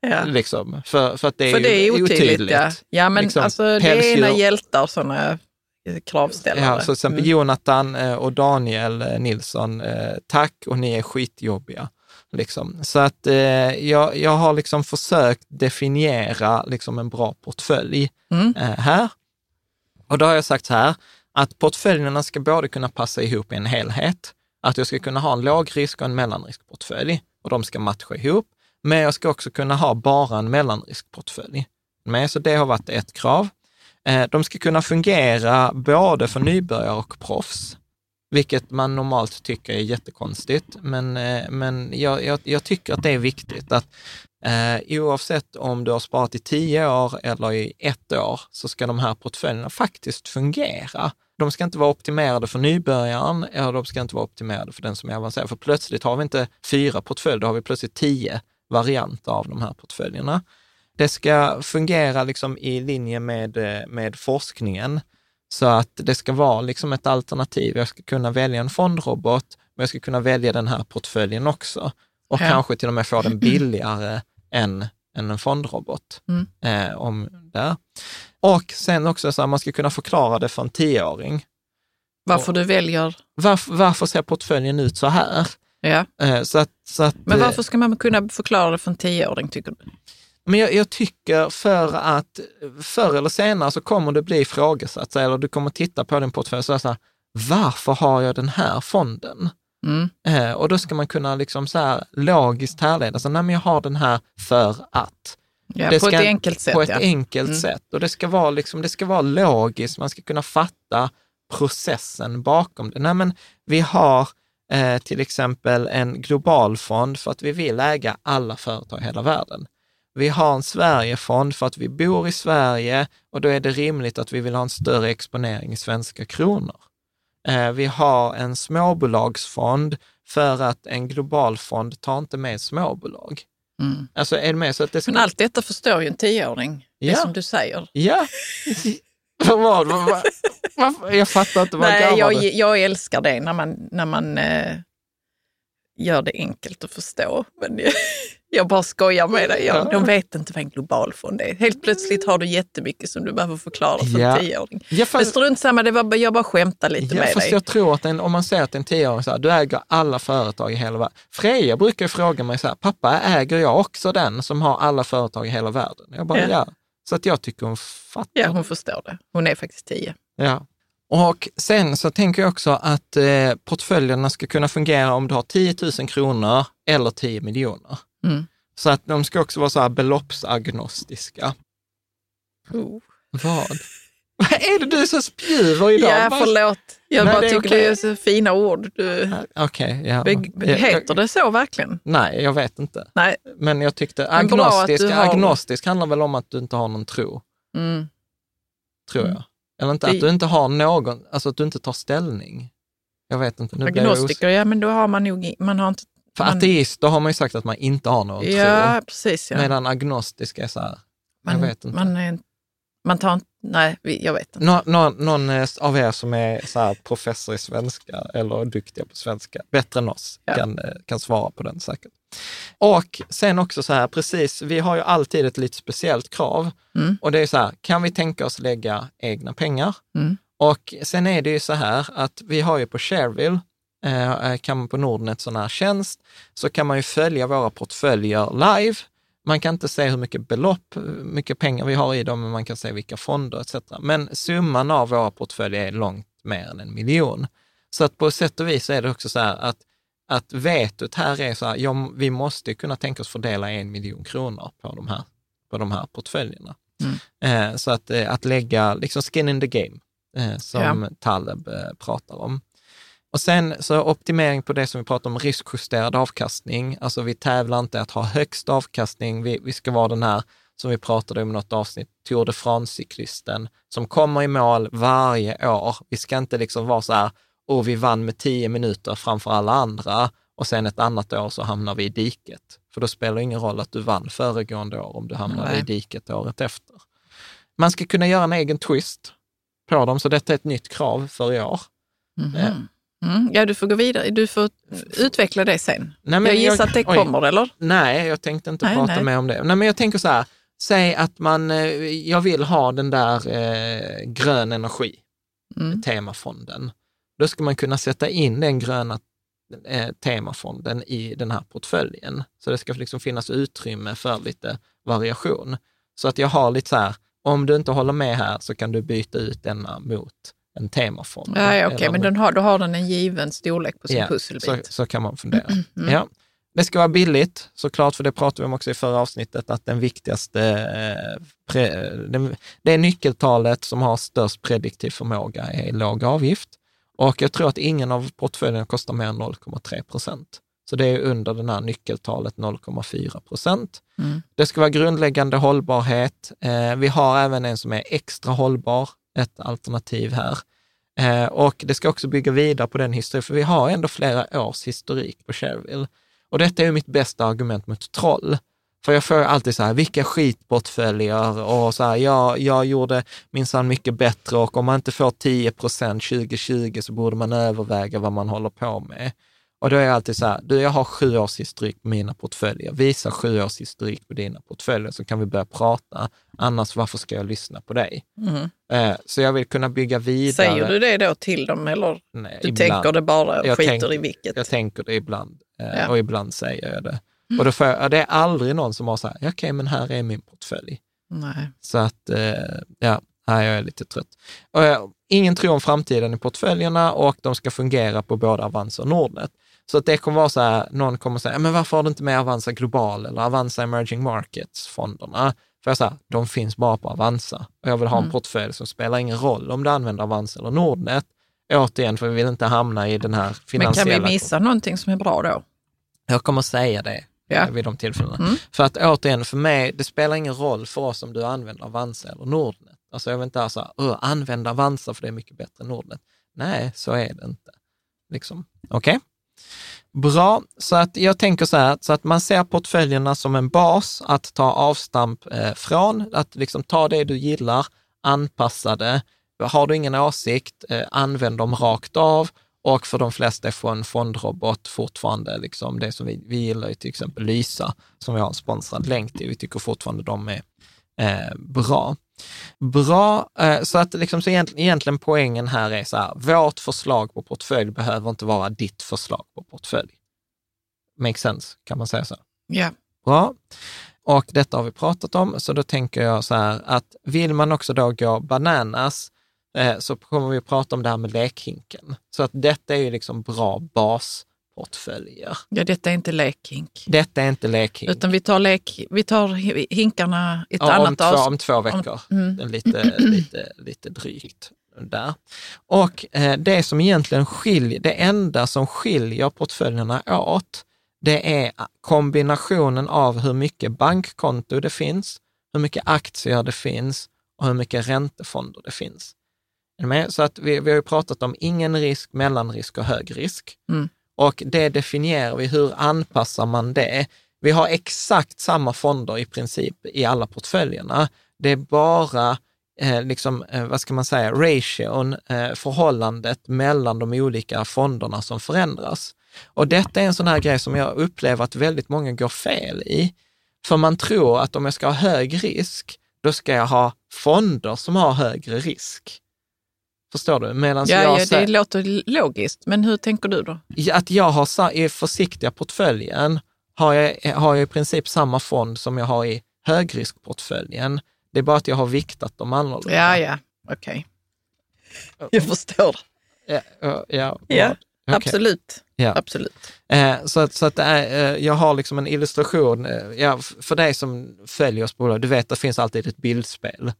B: Ja.
A: Liksom, för, för att det är,
B: För det är
A: ju
B: otydligt. Ja, ja men
A: Liksom,
B: alltså det
A: pälsdjur-
B: är ena hjältar och sådana eh, kravställare.
A: Ja, så till exempel
B: Mm.
A: Jonathan eh, och Daniel eh, Nilsson, tack och ni är skitjobbiga. Liksom. Så att eh, jag, jag har liksom försökt definiera liksom en bra portfölj
B: Mm.
A: eh, här. Och då har jag sagt så här, att portföljerna ska både kunna passa ihop i en helhet, att jag ska kunna ha en lågrisk och en mellanriskportfölj och de ska matcha ihop. Men jag ska också kunna ha bara en mellanriskportfölj. Med, så det har varit ett krav. Eh, de ska kunna fungera både för nybörjare och proffs, vilket man normalt tycker är jättekonstigt. Men, eh, men jag, jag, jag tycker att det är viktigt att eh, oavsett om du har sparat i tio år eller i ett år, så ska de här portföljerna faktiskt fungera. De ska inte vara optimerade för nybörjaren eller de ska inte vara optimerade för den som är avancerad. För plötsligt har vi inte fyra portföljer, då har vi plötsligt tio varianter av de här portföljerna. Det ska fungera liksom i linje med, eh, med forskningen, så att det ska vara liksom ett alternativ. Jag ska kunna välja en fondrobot, men jag ska kunna välja den här portföljen också. Och
B: Ja.
A: kanske till och med få den <clears throat> billigare än, än en fondrobot.
B: Mm.
A: Eh, om där. Och sen också så att man ska kunna förklara det för en tioåring.
B: Varför du väljer...
A: Varför, varför ser portföljen ut så här?
B: Ja.
A: Eh, så att, så att,
B: Men
A: eh,
B: varför ska man kunna förklara det för en tioåring tycker du?
A: Men jag, jag tycker för att förr eller senare så kommer det bli ifrågasatt, eller du kommer titta på din portfölj och säga så här, varför har jag den här fonden?
B: Mm.
A: Eh, och då ska man kunna liksom så här logiskt härleda, så, nej men jag har den här för att.
B: Ja,
A: Det
B: på
A: ska-
B: ett enkelt sätt.
A: På ett
B: ja.
A: enkelt
B: Mm.
A: sätt. Och det ska, vara liksom, det ska vara logiskt, man ska kunna fatta processen bakom det. Nej, men vi har eh, till exempel en global fond för att vi vill äga alla företag i hela världen. Vi har en Sverigefond för att vi bor i Sverige och då är det rimligt att vi vill ha en större exponering i svenska kronor. Eh, vi har en småbolagsfond för att en global fond tar inte med småbolag.
B: Mm.
A: Alltså är det med så att det ska...
B: Men allt detta förstår ju en tioåring, det
A: Ja.
B: som du säger.
A: Ja. <laughs> Vad var det? Vad- vad-? Jag fattar inte vad
B: Nej, jag, jag älskar det när man, när man eh, gör det enkelt att förstå. Men <laughs> jag, bara skojar med dig.
A: Ja.
B: De vet inte vad en global fond är. Helt plötsligt har du jättemycket som du behöver förklara för
A: Ja.
B: en tioåring.
A: Ja,
B: Men
A: fast,
B: strunt samma, det var, jag bara skämtar lite
A: ja,
B: med
A: fast
B: dig.
A: jag tror att en, om man säger att en tioåring så här, du äger alla företag i hela världen. Freja brukar fråga mig så här, pappa äger jag också den som har alla företag i hela världen? Jag bara,
B: Ja.
A: ja. Så att jag tycker hon fattar.
B: Ja, hon förstår det. Hon är faktiskt tio.
A: Ja. Och sen så tänker jag också att eh, portföljerna ska kunna fungera om du har 10 000 kronor eller 10 miljoner.
B: Mm.
A: Så att de ska också vara så här beloppsagnostiska.
B: Oh.
A: Vad? <laughs> Vad är det du så spjuver idag?
B: Ja, förlåt. Jag
A: Nej,
B: bara
A: det
B: tycker
A: okej.
B: det är så fina ord. Du,
A: Okej, ja.
B: Be- heter det så verkligen?
A: Nej, jag vet inte.
B: Nej.
A: Men jag tyckte agnostisk,
B: har-
A: agnostisk handlar väl om att du inte har någon tro,
B: Mm.
A: tror jag. Eller inte,
B: Det-
A: att du inte har någon, alltså att du inte tar ställning. Jag vet inte. Nu blir jag os-
B: Agnostiker, ja men då har man nog, man har inte,
A: För
B: Man-
A: ateist, då har man ju sagt att man inte har någon
B: Ja,
A: tro.
B: precis. Ja.
A: Medan agnostisk är så här,
B: man,
A: jag vet inte.
B: Man, är, man tar inte, nej, jag vet inte.
A: Nå, nå, någon eh, av er som är så professor i svenska eller duktiga på svenska, bättre än oss,
B: Ja.
A: kan, eh, kan svara på den säkert. Och sen också så här, precis, vi har ju alltid ett lite speciellt krav.
B: Mm.
A: Och det är så här, kan vi tänka oss lägga egna pengar?
B: Mm.
A: Och sen är det ju så här att vi har ju på Shareville, kan man på Nordnet sån här tjänst, så kan man ju följa våra portföljer live. Man kan inte se hur mycket belopp, mycket pengar vi har i dem, men man kan se vilka fonder etc. Men summan av våra portföljer är långt mer än en miljon. Så att på sätt och vis är det också så här att, att vetot här är så här, ja, vi måste kunna tänka oss fördela en miljon kronor på de här, på de här portföljerna. Eh, så att, eh, att lägga liksom skin in the game, eh, som Taleb eh, pratar om. Och sen så optimering på det som vi pratar om, riskjusterad avkastning. Alltså vi tävlar inte att ha högst avkastning. Vi, vi ska vara den här, som vi pratade om i något avsnitt, Tour de France-cyklisten som kommer i mål varje år. Vi ska inte liksom vara så här, och vi vann med tio minuter framför alla andra och sen ett annat år så hamnar vi i diket. För då spelar det ingen roll att du vann föregående år om du hamnar
B: Nej.
A: i diket året efter. Man ska kunna göra en egen twist på dem, så detta är ett nytt krav för i år. Eh,
B: Mm. Ja, du får gå vidare. Du får utveckla det sen.
A: Nej,
B: jag gissar
A: jag-
B: att det
A: oj.
B: kommer, eller?
A: Nej, jag tänkte inte
B: Nej,
A: prata
B: nej.
A: mer om det. Nej, men jag tänker så här, säg att man, eh, jag vill ha den där eh, grön energi,
B: Mm.
A: temafonden. Då ska man kunna sätta in den gröna eh, temafonden i den här portföljen. Så det ska liksom finnas utrymme för lite variation. Så att jag har lite så här, om du inte håller med här så kan du byta ut denna mot en temafond.
B: Ja, ja, okej,
A: Eller
B: men den har, då har den en given storlek på sin
A: Ja,
B: pusselbit. Mm,
A: Så, så kan man fundera. Ja. Det ska vara billigt, såklart, för det pratade vi om också i förra avsnittet, att den viktigaste, eh, pre, den, det nyckeltalet som har störst prediktiv förmåga är låg avgift. Och jag tror att ingen av portföljerna kostar mer än 0,3 procent. Så det är under det här nyckeltalet 0,4 procent.
B: Mm.
A: Det ska vara grundläggande hållbarhet. Eh, vi har även en som är extra hållbar, ett alternativ här. Eh, och det ska också bygga vidare på den historien, för vi har ändå flera års historik på Shareville. Och detta är ju mitt bästa argument mot troll. För jag får alltid så här, vilka skitportföljer och så här, jag, jag gjorde minsann mycket bättre och om man inte får 10 procent 2020 så borde man överväga vad man håller på med. Och då är jag alltid så här, du jag har sju års historik på mina portföljer, visa sju års historik på dina portföljer så kan vi börja prata, annars varför ska jag lyssna på dig?
B: Mm.
A: Eh, så jag vill kunna bygga vidare.
B: Säger du det då till dem eller
A: Nej,
B: du
A: ibland.
B: tänker det bara och
A: Jag
B: skiter
A: tänker-
B: i vilket?
A: Jag tänker det ibland eh,
B: Ja. Mm.
A: och ibland säger jag det. Och då får jag, det är aldrig någon som har så här, okej men här är min portfölj.
B: Nej.
A: Så att, eh, ja, nej, jag är lite trött. Eh, ingen tror om framtiden i portföljerna och de ska fungera på både Avanza och Nordnet. Så att det kommer vara så här, någon kommer säga, men varför har du inte med Avanza Global eller Avanza Emerging Markets-fonderna? För jag säger, de finns bara på Avanza och jag vill ha en portfölj som spelar ingen roll om du använder Avanza eller Nordnet. Återigen, för vi vill inte hamna i den här
B: Men
A: finansiella...
B: kan vi missa någonting som är bra då?
A: Jag kommer säga det
B: Ja.
A: vid de tillfällena.
B: Mm.
A: För att återigen, för mig, det spelar ingen roll för oss om du använder Avanza eller Nordnet. Alltså jag vill inte så här, "Åh, använd Avanza för det är mycket bättre än Nordnet. Nej, så är det inte. Liksom. Okej? Bra, så att jag tänker så här, så att man ser portföljerna som en bas att ta avstamp eh, från, att liksom ta det du gillar, anpassa det. Har du ingen åsikt, eh, använd dem rakt av och för de flesta är en fondrobot fortfarande liksom det som vi, vi gillar, ju till exempel Lysa, som vi har en sponsrad länk till. Vi tycker fortfarande de är eh, bra. Bra, eh, så att liksom, så egentligen, egentligen poängen här är så här, vårt förslag på portfölj behöver inte vara ditt förslag på portfölj. Make sense, kan man säga så?
B: Ja.
A: Bra. Och detta har vi pratat om, så då tänker jag så här att vill man också då gå bananas eh, så kommer vi att prata om det här med lekhinken. Så att detta är ju liksom bra basportföljer.
B: ja, detta är inte lekhink.
A: Detta är inte lekhink.
B: Utan vi tar, lek, vi tar hi- hinkarna i ett
A: Ja, om,
B: annat
A: två,
B: avsnitt.
A: om två veckor.
B: mm.
A: Lite, lite, lite drygt där. Och eh, det som egentligen skiljer, det enda som skiljer portföljerna åt, det är kombinationen av hur mycket bankkonto det finns, hur mycket aktier det finns och hur mycket räntefonder det finns. Så att vi, vi har ju pratat om ingen risk, mellanrisk och hög risk.
B: Mm.
A: Och det definierar vi, hur anpassar man det? Vi har exakt samma fonder i princip i alla portföljerna. Det är bara eh, liksom, eh, vad ska man säga, ration, eh, förhållandet mellan de olika fonderna som förändras. Och detta är en sån här grej som jag upplever att väldigt många går fel i. För man tror att om jag ska ha hög risk, då ska jag ha fonder som har högre risk. Förstår du? Medan
B: Ja,
A: jag
B: ja,
A: säger-
B: det låter logiskt, men hur tänker du då?
A: att jag har i försiktiga portföljen har jag, har jag i princip samma fond som jag har i högriskportföljen. Det är bara att jag har viktat dem annorlunda.
B: Ja, ja, okej. Jag förstår.
A: ja, ja, ja,
B: Ja. Absolut.
A: Ja.
B: Absolut.
A: Eh, så att, så att det är, eh, jag har liksom en illustration, eh, ja, för dig som följer oss på du vet att det finns alltid ett bildspel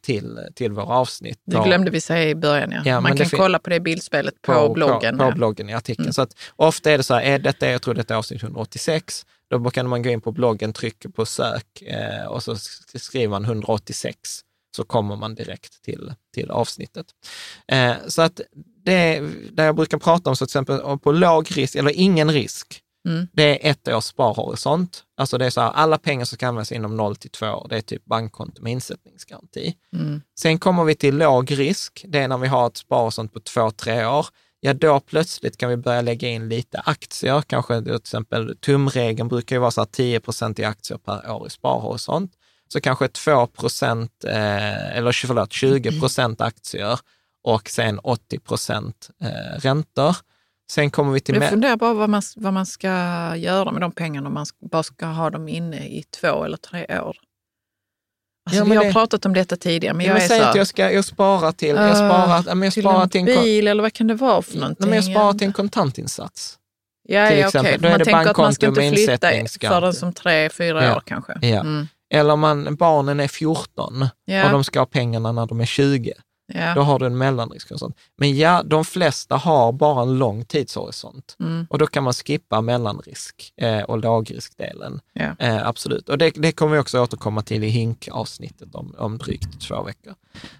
A: till, till våra avsnitt.
B: Det glömde vi säga i början. Ja.
A: Ja,
B: Man
A: det
B: kan kolla på det bildspelet på, bloggen.
A: På,
B: ja.
A: på bloggen i artikeln.
B: Mm.
A: Så att ofta är det så här, är detta, jag tror detta är avsnitt 186, då kan man gå in på bloggen, trycka på sök eh, och så sk- skriver man 186 så kommer man direkt till, till avsnittet. Eh, så att det där jag brukar prata om, så till exempel på låg risk eller ingen risk,
B: Mm.
A: det är ett års sparhorisont. Alltså det är så här, alla pengar som kan användas inom 0 till 2 år, det är typ bankkonto med insättningsgaranti.
B: Mm.
A: Sen kommer vi till låg risk, det är när vi har ett sparhorisont på två, tre år. Ja, då plötsligt kan vi börja lägga in lite aktier. Kanske till exempel tumregeln brukar ju vara så här 10 procent i aktier per år i sparhorisont. Så kanske 2 procent, eh, eller förlåt, 20 procent aktier och sen 80 procent eh, räntor. Sen kommer vi till...
B: Jag funderar bara vad man, vad man ska göra med de pengarna om man bara ska ha dem inne i två eller tre år. Alltså,
A: Ja,
B: vi har
A: det-
B: pratat om detta tidigare, men
A: Ja,
B: jag
A: men
B: är
A: säg
B: så
A: att jag ska jag sparar till, jag
B: "Ah,
A: sparar, ja, men jag
B: till
A: sparar
B: en
A: till en, kon-
B: bil eller vad kan det vara för någonting?
A: men jag sparar till en kontantinsats.
B: Ja,
A: till
B: ja
A: exempel.
B: okej.
A: Då är
B: Man
A: det
B: tänker att man ska inte flytta förrän som tre, fyra
A: Ja.
B: år kanske.
A: Ja.
B: Mm.
A: Eller om man, barnen är 14 och de ska ha pengarna när de är 20.
B: Ja.
A: Då har du en mellanrisk och sånt. Men ja, de flesta har bara en lång tidshorisont
B: Mm.
A: och då kan man skippa mellanrisk eh, och lågriskdelen.
B: Ja.
A: Eh, absolut. Och det, det kommer vi också återkomma till i HINK-avsnittet om, om drygt två veckor.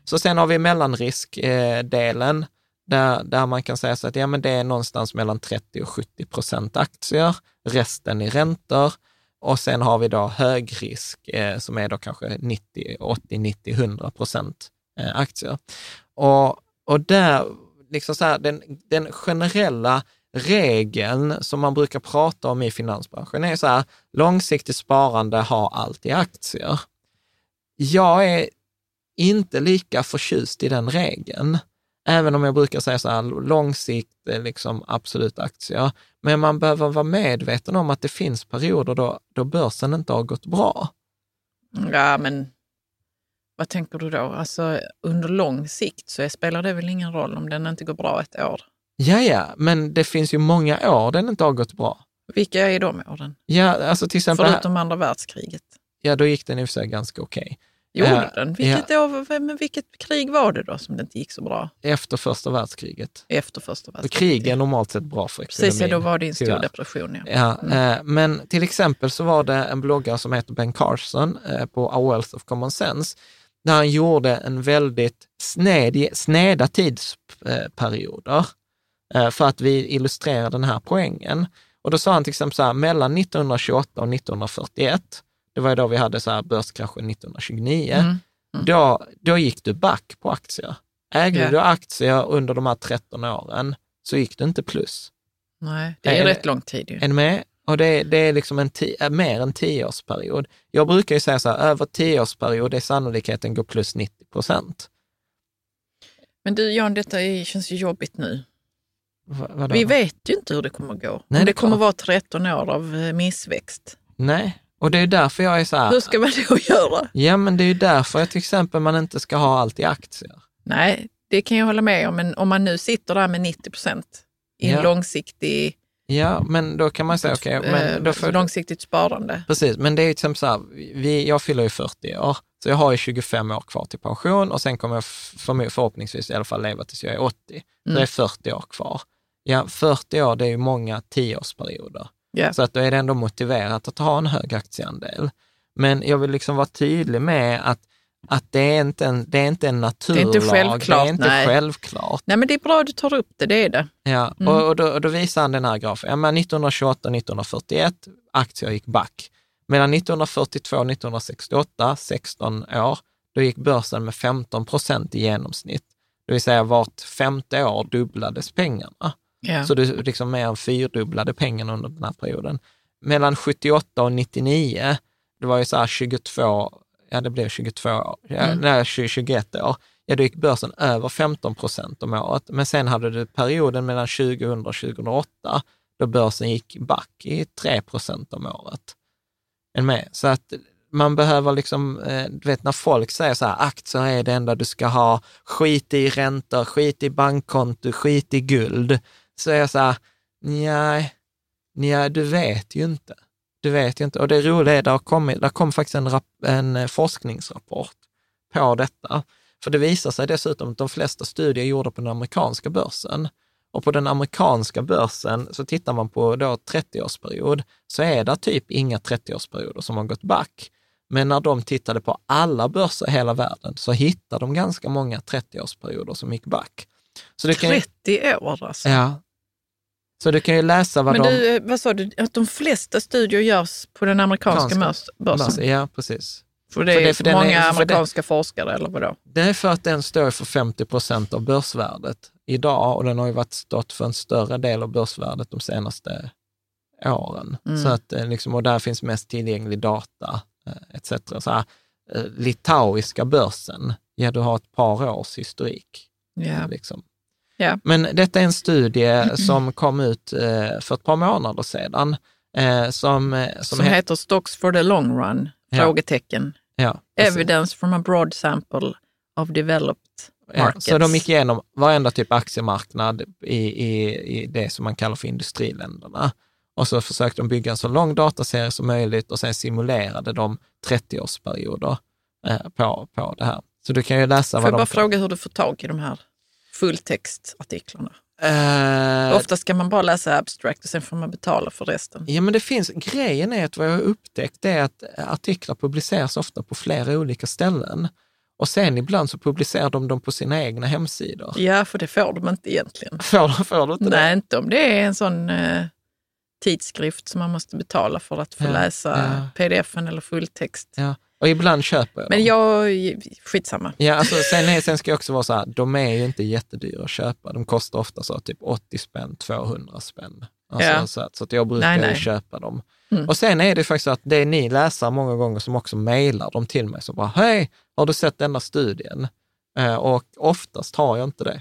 A: Så sen har vi mellanriskdelen eh, där, där man kan säga så att ja, men det är någonstans mellan 30 och 70 procent aktier, resten i räntor. Och sen har vi då högrisk eh, som är då kanske 90, 80, 90, 100 procent Eh, aktier. Och, och där, liksom så här, den, den generella regeln som man brukar prata om i finansbranschen är så här, långsiktigt sparande har alltid aktier. Jag är inte lika förtjust i den regeln, även om jag brukar säga så här, långsikt liksom absolut aktier. Men man behöver vara medveten om att det finns perioder då, då börsen inte har gått bra.
B: ja, men vad tänker du då? Alltså under lång sikt så spelar det väl ingen roll om den inte går bra ett år?
A: Ja, ja, men det finns ju många år den inte har gått bra.
B: Vilka är de åren?
A: Ja, alltså till exempel,
B: Förutom andra världskriget.
A: ja då gick den i och för sig ganska okej.
B: Gjorde
A: Ja,
B: den? Vilket, år, men vilket krig var det då som det inte gick så bra
A: Efter första världskriget.
B: efter första världskriget?
A: krig är normalt sett bra för ekonomin.
B: Precis, ja, då var det en stor
A: tyvärr.
B: depression. Ja.
A: Ja, eh, men till exempel så var det en bloggare som heter Ben Carson eh, på A Wealth of Common Sense, där han gjorde en väldigt sned, sneda tidsperioder eh, för att vi illustrerar den här poängen. Och då sa han till exempel så här, mellan 1928 och 1941, det var ju då vi hade så här börskraschen 1929,
B: Mm.
A: då, då gick du back på aktier. Ägde
B: Ja.
A: du aktier under de här 13 åren så gick du inte plus.
B: Nej, det är
A: Är
B: rätt lång tid ju.
A: Är ni med? Och det, det är liksom en är mer än tioårsperiod. Jag brukar ju säga så här, över tioårsperiod är sannolikheten går plus 90 procent.
B: Men du Jan, detta är, känns ju jobbigt nu.
A: Va- vadå?
B: Vi vet ju inte hur det kommer gå.
A: Nej, det
B: det kommer vara 13 år av eh, missväxt.
A: Nej, och det är därför jag är så här,
B: Hur ska man <laughs> då göra?
A: ja men det är ju därför jag till exempel man inte ska ha allt i aktier.
B: Nej, det kan jag hålla med om. Men om man nu sitter där med 90 procent i en
A: Ja.
B: långsiktig,
A: Ja, men då kan man säga, okej,
B: eh,
A: men då får,
B: långsiktigt sparande.
A: Precis, men det är ju exempel så här, vi, jag fyller ju 40 år, så jag har ju 25 år kvar till pension och sen kommer jag för, förhoppningsvis i alla fall leva tills jag är 80. Så
B: Mm.
A: det är 40 år kvar. Ja, 40 år, det är ju många tioårsperioder.
B: Ja.
A: Så att då är det ändå motiverat att ha en hög aktieandel. Men jag vill liksom vara tydlig med att, att det är inte en, det är inte en naturlag.
B: inte självklart,
A: Det är inte
B: nej.
A: självklart.
B: Nej, men det är bra att du tar upp det, det är det.
A: Ja,
B: Mm.
A: och, och, då, och då visar han den här grafen. Ja, men 1928, 1941, aktier gick back. Medan 1942, 1968, 16 år, då gick börsen med 15 procent i genomsnitt. Det vill säga vart femte år dubblades pengarna.
B: Ja.
A: Så du liksom mer än fyrdubblade pengarna under den här perioden. Mellan 78 och 99, det var ju så här 22, ja det blev 22 år, ja,
B: Mm.
A: nej, 20, 21 år, ja då gick börsen över 15 procent om året. Men sen hade du perioden mellan 2000 och 2008, då börsen gick back i 3 procent om året. Med? Så att man behöver liksom, eh, du vet när folk säger så här, aktier är det enda du ska ha, skit i räntor, skit i bankkonto, skit i guld. Så är jag så här, nej, nej, du vet ju inte. Du vet ju inte. Och det roliga är, det har kommit, det kom faktiskt en, rap- en eh, forskningsrapport på detta. För det visar sig dessutom att de flesta studier är gjorda på den amerikanska börsen. Och på den amerikanska börsen så tittar man på då 30-årsperiod, så är det typ inga 30-årsperioder som har gått back. Men när de tittade på alla börser i hela världen så hittade de ganska många 30-årsperioder som gick back. Så kan ju,
B: 30 år alltså.
A: ja. Så du kan ju läsa vad
B: Men
A: de...
B: du, eh, vad sa du, att de flesta studier görs på den amerikanska
A: Amerikanska
B: mörs- börsen?
A: Ja, precis.
B: För det
A: För
B: är
A: det- för den är-
B: många
A: för det-
B: amerikanska forskare, eller vadå?
A: Det är för att den står för 50 procent av börsvärdet idag och den har ju varit stått för en större del av börsvärdet de senaste åren.
B: Mm.
A: Så att, eh, liksom, och där finns mest tillgänglig data eh, etc. Så här, litauiska börsen, ja du har ett par års historik.
B: Ja.
A: Liksom.
B: Ja.
A: Men detta är en studie som kom ut eh, för ett par månader sedan. Eh, som, eh,
B: Som,
A: som, he-
B: heter Stocks for the long run?
A: Ja.
B: Frågetecken.
A: ja.
B: Evidence from a broad sample of developed
A: Ja,
B: markets.
A: så de gick igenom varenda typ aktiemarknad i, i, i det som man kallar för industriländerna. Och så försökte de bygga en så lång dataserie som möjligt och sen simulerade de 30-årsperioder eh, på, på det här. Så du kan ju läsa
B: Får
A: vad
B: jag
A: de...
B: bara fråga hur du får tag i de här fulltextartiklarna?
A: Eh,
B: Ofta ska man bara läsa abstract och sen får man betala för resten.
A: Ja, men det finns, grejen är att vad jag har upptäckt är att artiklar publiceras ofta på flera olika ställen. Och sen ibland så publicerar de dem på sina egna hemsidor.
B: Ja, för det får de inte egentligen. <laughs>
A: Får, får du inte
B: Nej,
A: det?
B: inte om det är en sån eh, tidskrift som man måste betala för att få
A: Ja,
B: läsa
A: ja.
B: pdf-en eller fulltext.
A: Ja. Och ibland köper jag
B: Men
A: dem.
B: jag, skitsamma.
A: Ja, alltså, sen, är, sen ska jag också vara så här, de är ju inte jättedyra att köpa. De kostar ofta så typ 80 spänn, 200 spänn. Alltså,
B: Ja.
A: så, att, så att jag brukar
B: Nej, nej.
A: köpa dem.
B: Mm.
A: Och sen är det faktiskt så att det är ni läsare många gånger som också mejlar dem till mig, som bara, hej, har du sett denna studien? Eh, och oftast har jag inte det.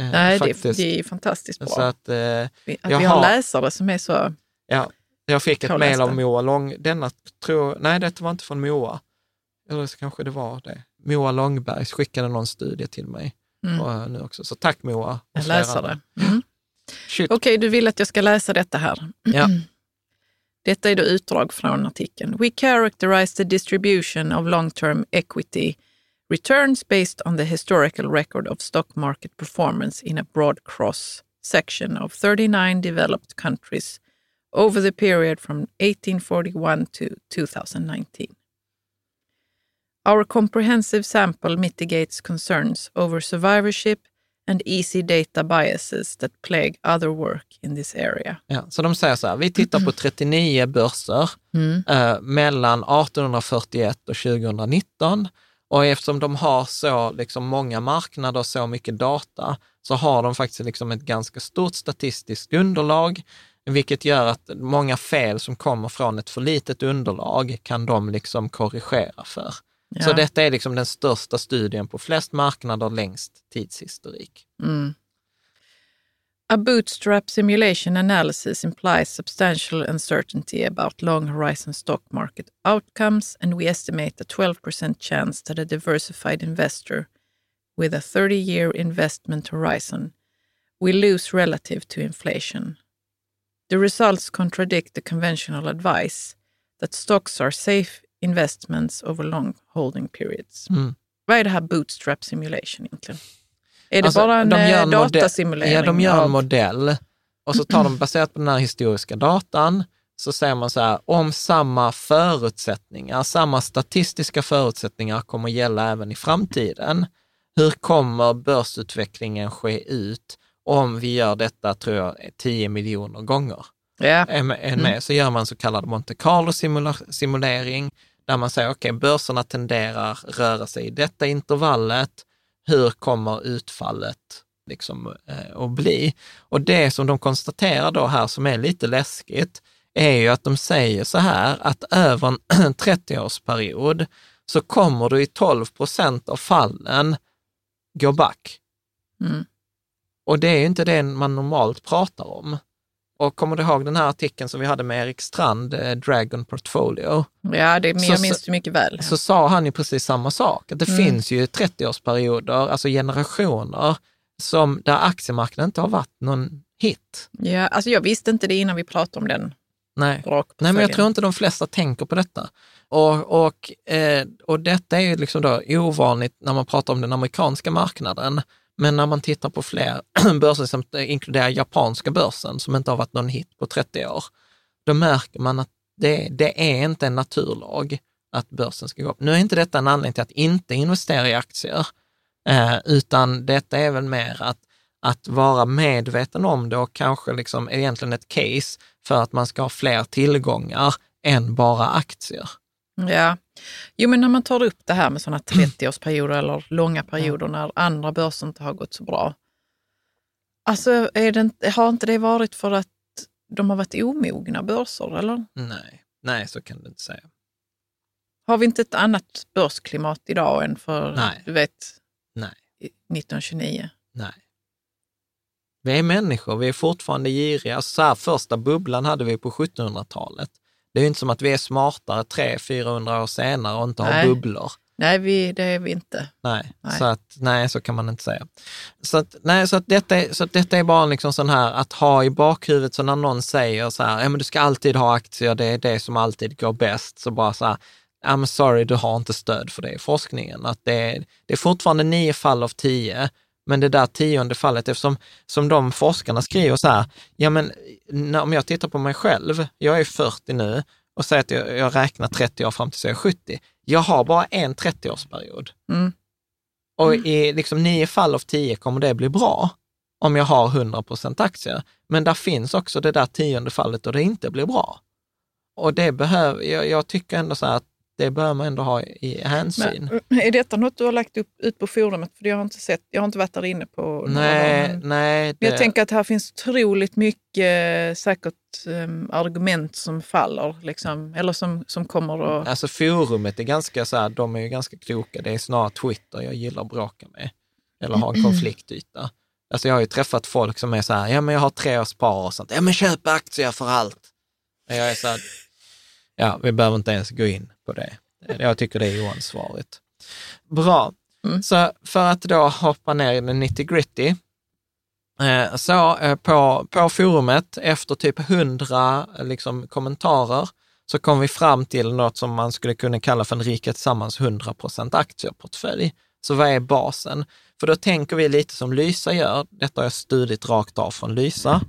A: Eh,
B: Nej, det, det är fantastiskt bra.
A: Så att, eh,
B: Vi- att vi har
A: har-
B: läsare som är så...
A: ja, jag fick ett mejl av Moa Lång, denna tror, nej det var inte från Moa, eller så kanske det var det. Moa Långberg skickade någon studie till mig
B: Mm.
A: och, eh, nu också. Så tack Moa.
B: Jag läser det. Mm. Okej, du vill att jag ska läsa detta här.
A: Ja.
B: Detta är då utdrag från artikeln. We characterize the distribution of long-term equity returns based on the historical record of stock market performance in a broad cross section of 39 developed countries over the period from 1841 to 2019. Our comprehensive sample mitigates concerns over survivorship and easy data biases that plague other work in this area.
A: Ja, så de säger så här, vi tittar på 39 börser
B: Mm.
A: eh, mellan 1841 och 2019. Och eftersom de har så liksom, många marknader och så mycket data, så har de faktiskt liksom ett ganska stort statistiskt underlag, vilket gör att många fel som kommer från ett för litet underlag kan de liksom korrigera för. Så
B: Ja.
A: detta är liksom den största studien på flest marknader längst tidshistorik.
B: Mm. A bootstrap simulation analysis implies substantial uncertainty about long horizon stock market outcomes, and we estimate a 12% chance that a diversified investor with a 30 year investment horizon will lose relative to inflation. The results contradict the conventional advice that stocks are safe investments over long holding periods.
A: Mm.
B: Vad är det här bootstrap simulation egentligen? Är det
A: Alltså,
B: bara en,
A: de gör
B: eh, datasimulering?
A: Ja, de gör en
B: av-
A: modell och så tar de baserat på den här historiska datan så säger man så här, om samma förutsättningar, samma statistiska förutsättningar kommer gälla även i framtiden, hur kommer börsutvecklingen ske ut om vi gör detta, tror jag, 10 miljoner gånger?
B: Ja.
A: Är med, med. Så gör man så kallad Monte Carlo-simulering, där man säger, okej, okay, börserna tenderar röra sig i detta intervallet, hur kommer utfallet liksom, eh, att bli? Och det som de konstaterar då här, som är lite läskigt, är ju att de säger så här, att över en <clears throat> 30-årsperiod så kommer du i 12 procent av fallen gå back.
B: Mm.
A: Och det är ju inte det man normalt pratar om. Och kommer du ihåg den här artikeln som vi hade med Erik Strand, eh, Dragon Portfolio?
B: Ja, det,
A: så,
B: jag minns det mycket väl.
A: Så sa han ju precis samma sak, att det
B: Mm.
A: finns ju 30-årsperioder, alltså generationer, som, där aktiemarknaden inte har varit någon hit.
B: Ja, alltså jag visste inte det innan vi pratade om den
A: Nej. Nej, men jag tror inte de flesta tänker på detta. Och, och, eh, och detta är ju liksom då ovanligt när man pratar om den amerikanska marknaden. Men när man tittar på fler <clears throat> börser som inkluderar japanska börsen, som inte har varit någon hit på 30 år, då märker man att det, det är inte en naturlag att börsen ska gå upp. Nu är inte detta en anledning till att inte investera i aktier, eh, utan detta är väl mer att, att vara medveten om det och kanske liksom egentligen ett case för att man ska ha fler tillgångar än bara aktier.
B: Ja, jo men när man tar upp det här med sådana 30-årsperioder eller långa perioder när andra börser inte har gått så bra. Alltså är det, inte- har inte det varit för att de har varit omogna börser eller?
A: Nej, nej så kan du inte säga.
B: Har vi inte ett annat börsklimat idag än för,
A: Nej.
B: du vet,
A: Nej.
B: 1929?
A: Nej. Vi är människor, vi är fortfarande giriga. Så här, första bubblan hade vi på 1700-talet. Det är ju inte som att vi är smartare 300-400 år senare och inte har
B: Nej.
A: bubblor.
B: Nej, vi, det är vi inte.
A: Nej,
B: Nej.
A: Så, att, nej så kan man inte säga. Så, att, nej, så, att detta, är, så att detta är bara liksom sån här att ha i bakhuvudet, så när någon säger så här, ja men du ska alltid ha aktier, det är det som alltid går bäst, så bara så här, I'm sorry, du har inte stöd för det i forskningen. Att det, är, det är fortfarande nio fall av tio, men det där tionde fallet, eftersom som de forskarna skriver så här, ja men när, om jag tittar på mig själv, jag är 40 nu och säger att jag, jag räknar 30 år fram tills jag är 70. Jag har bara en 30-årsperiod.
B: Mm.
A: Och i liksom nio fall av tio kommer det bli bra om jag har 100 procent aktier. Men där finns också det där tionde fallet då det inte blir bra. Och det behöver, jag, jag tycker ändå så här att det behöver man ändå ha i hänsyn.
B: Men, är detta något du har lagt upp, ut på forumet? För jag har inte sett, jag har inte varit där inne på
A: nej,
B: men-
A: nej.
B: Men jag
A: det-
B: tänker att här finns otroligt mycket eh, säkert um, argument som faller, liksom, eller som, som kommer att...
A: Alltså forumet är ganska så här, de är ju ganska kloka. Det är snarare Twitter jag gillar att bråka med. Eller ha en konfliktyta. Alltså jag har ju träffat folk som är så här, ja men jag har tre års spar och sånt. Ja men köp aktier för allt. Jag är så här, ja vi behöver inte ens gå in på det. Jag tycker det är oansvarigt. Bra.
B: Mm.
A: Så för att då hoppa ner i den nitty gritty. Eh, Så eh, på, på forumet, efter typ 100 liksom, kommentarer, så kom vi fram till något som man skulle kunna kalla för en Rika Tillsammans 100% aktieportfölj. Så vad är basen? För då tänker vi lite som Lysa gör, detta har jag studerat rakt av från Lysa,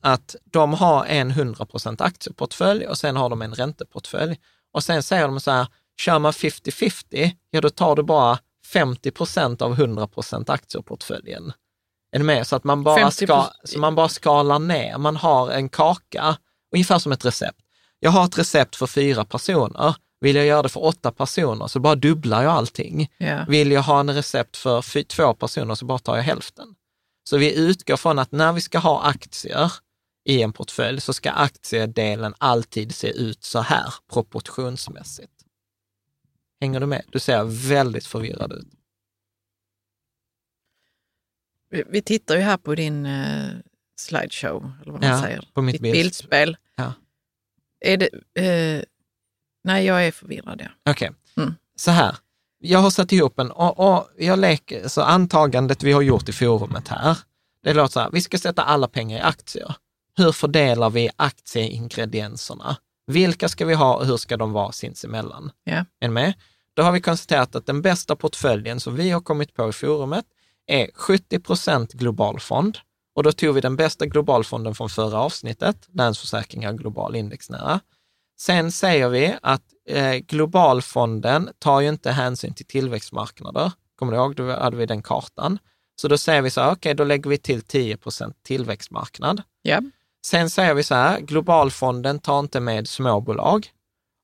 A: att de har en 100% aktieportfölj och sen har de en ränteportfölj. Och sen säger de så här, kör man 50-50, ja då tar du bara 50% av 100 aktieportföljen. Är du med? Så att man bara,
B: 50
A: ska, så man bara skalar ner. Man har en kaka, ungefär som ett recept. Jag har ett recept för fyra personer. Vill jag göra det för åtta personer så bara dubblar jag allting.
B: Ja.
A: Vill jag ha en recept för två personer så bara tar jag hälften. Så vi utgår från att när vi ska ha aktier i en portfölj så ska aktiedelen alltid se ut så här proportionsmässigt. Hänger du med? Du ser väldigt förvirrad ut.
B: Vi, tittar ju här på din eh, slideshow, eller vad man
A: Ja,
B: säger.
A: på mitt
B: Ditt
A: bild-
B: bildspel.
A: Ja.
B: Är det... Eh, nej, jag är förvirrad. Ja.
A: Okej,
B: Mm.
A: så här. Jag har satt ihop en, och, och jag leker, så antagandet vi har gjort i forumet här, det låter så här, vi ska sätta alla pengar i aktier. Hur fördelar vi aktieingredienserna? Vilka ska vi ha och hur ska de vara sinsemellan?
B: Ja.
A: Är ni med? Då har vi konstaterat att den bästa portföljen som vi har kommit på i forumet är 70 procent global fond Och då tog vi den bästa globalfonden från förra avsnittet, Länsförsäkringar global indexnära. Sen säger vi att eh, globalfonden tar ju inte hänsyn till tillväxtmarknader. Kommer du ihåg? Då hade vi den kartan. Så då säger vi så här, okej, okay, då lägger vi till 10 procent tillväxtmarknad.
B: Ja.
A: Sen säger vi så här, globalfonden tar inte med småbolag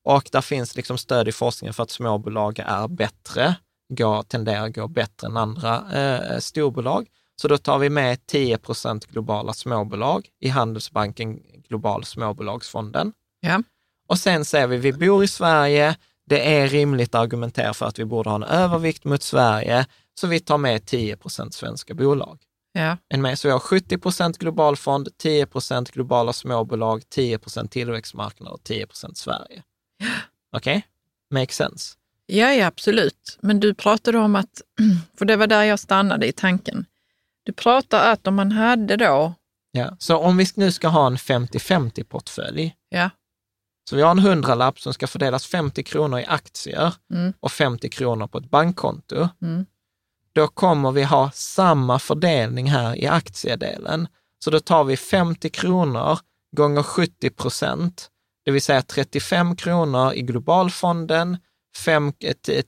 A: och där finns liksom stöd i forskningen för att småbolag är bättre, går, tenderar att gå bättre än andra eh, storbolag. Så då tar vi med 10 procent globala småbolag i Handelsbanken Global småbolagsfonden.
B: Ja.
A: Och sen säger vi, vi bor i Sverige, det är rimligt att argumentera för att vi borde ha en övervikt mot Sverige, så vi tar med 10 procent svenska bolag.
B: Ja.
A: En med, så vi har 70 procent global fond, 10 procent globala småbolag, 10 procent tillväxtmarknad och 10 procent Sverige. Okej? Okay? Make sense?
B: Ja, ja, absolut. Men du pratade om att, <clears throat> för det var där jag stannade i tanken. Du pratar att om man hade då...
A: Ja, så om vi nu ska ha en 50-50 portfölj,
B: Ja.
A: Så vi har en hundralapp som ska fördelas 50 kronor i aktier
B: Mm.
A: och 50 kronor på ett bankkonto,
B: Mm.
A: då kommer vi ha samma fördelning här i aktiedelen. Så då tar vi 50 kronor gånger 70 procent, det vill säga 35 kronor i globalfonden, 5,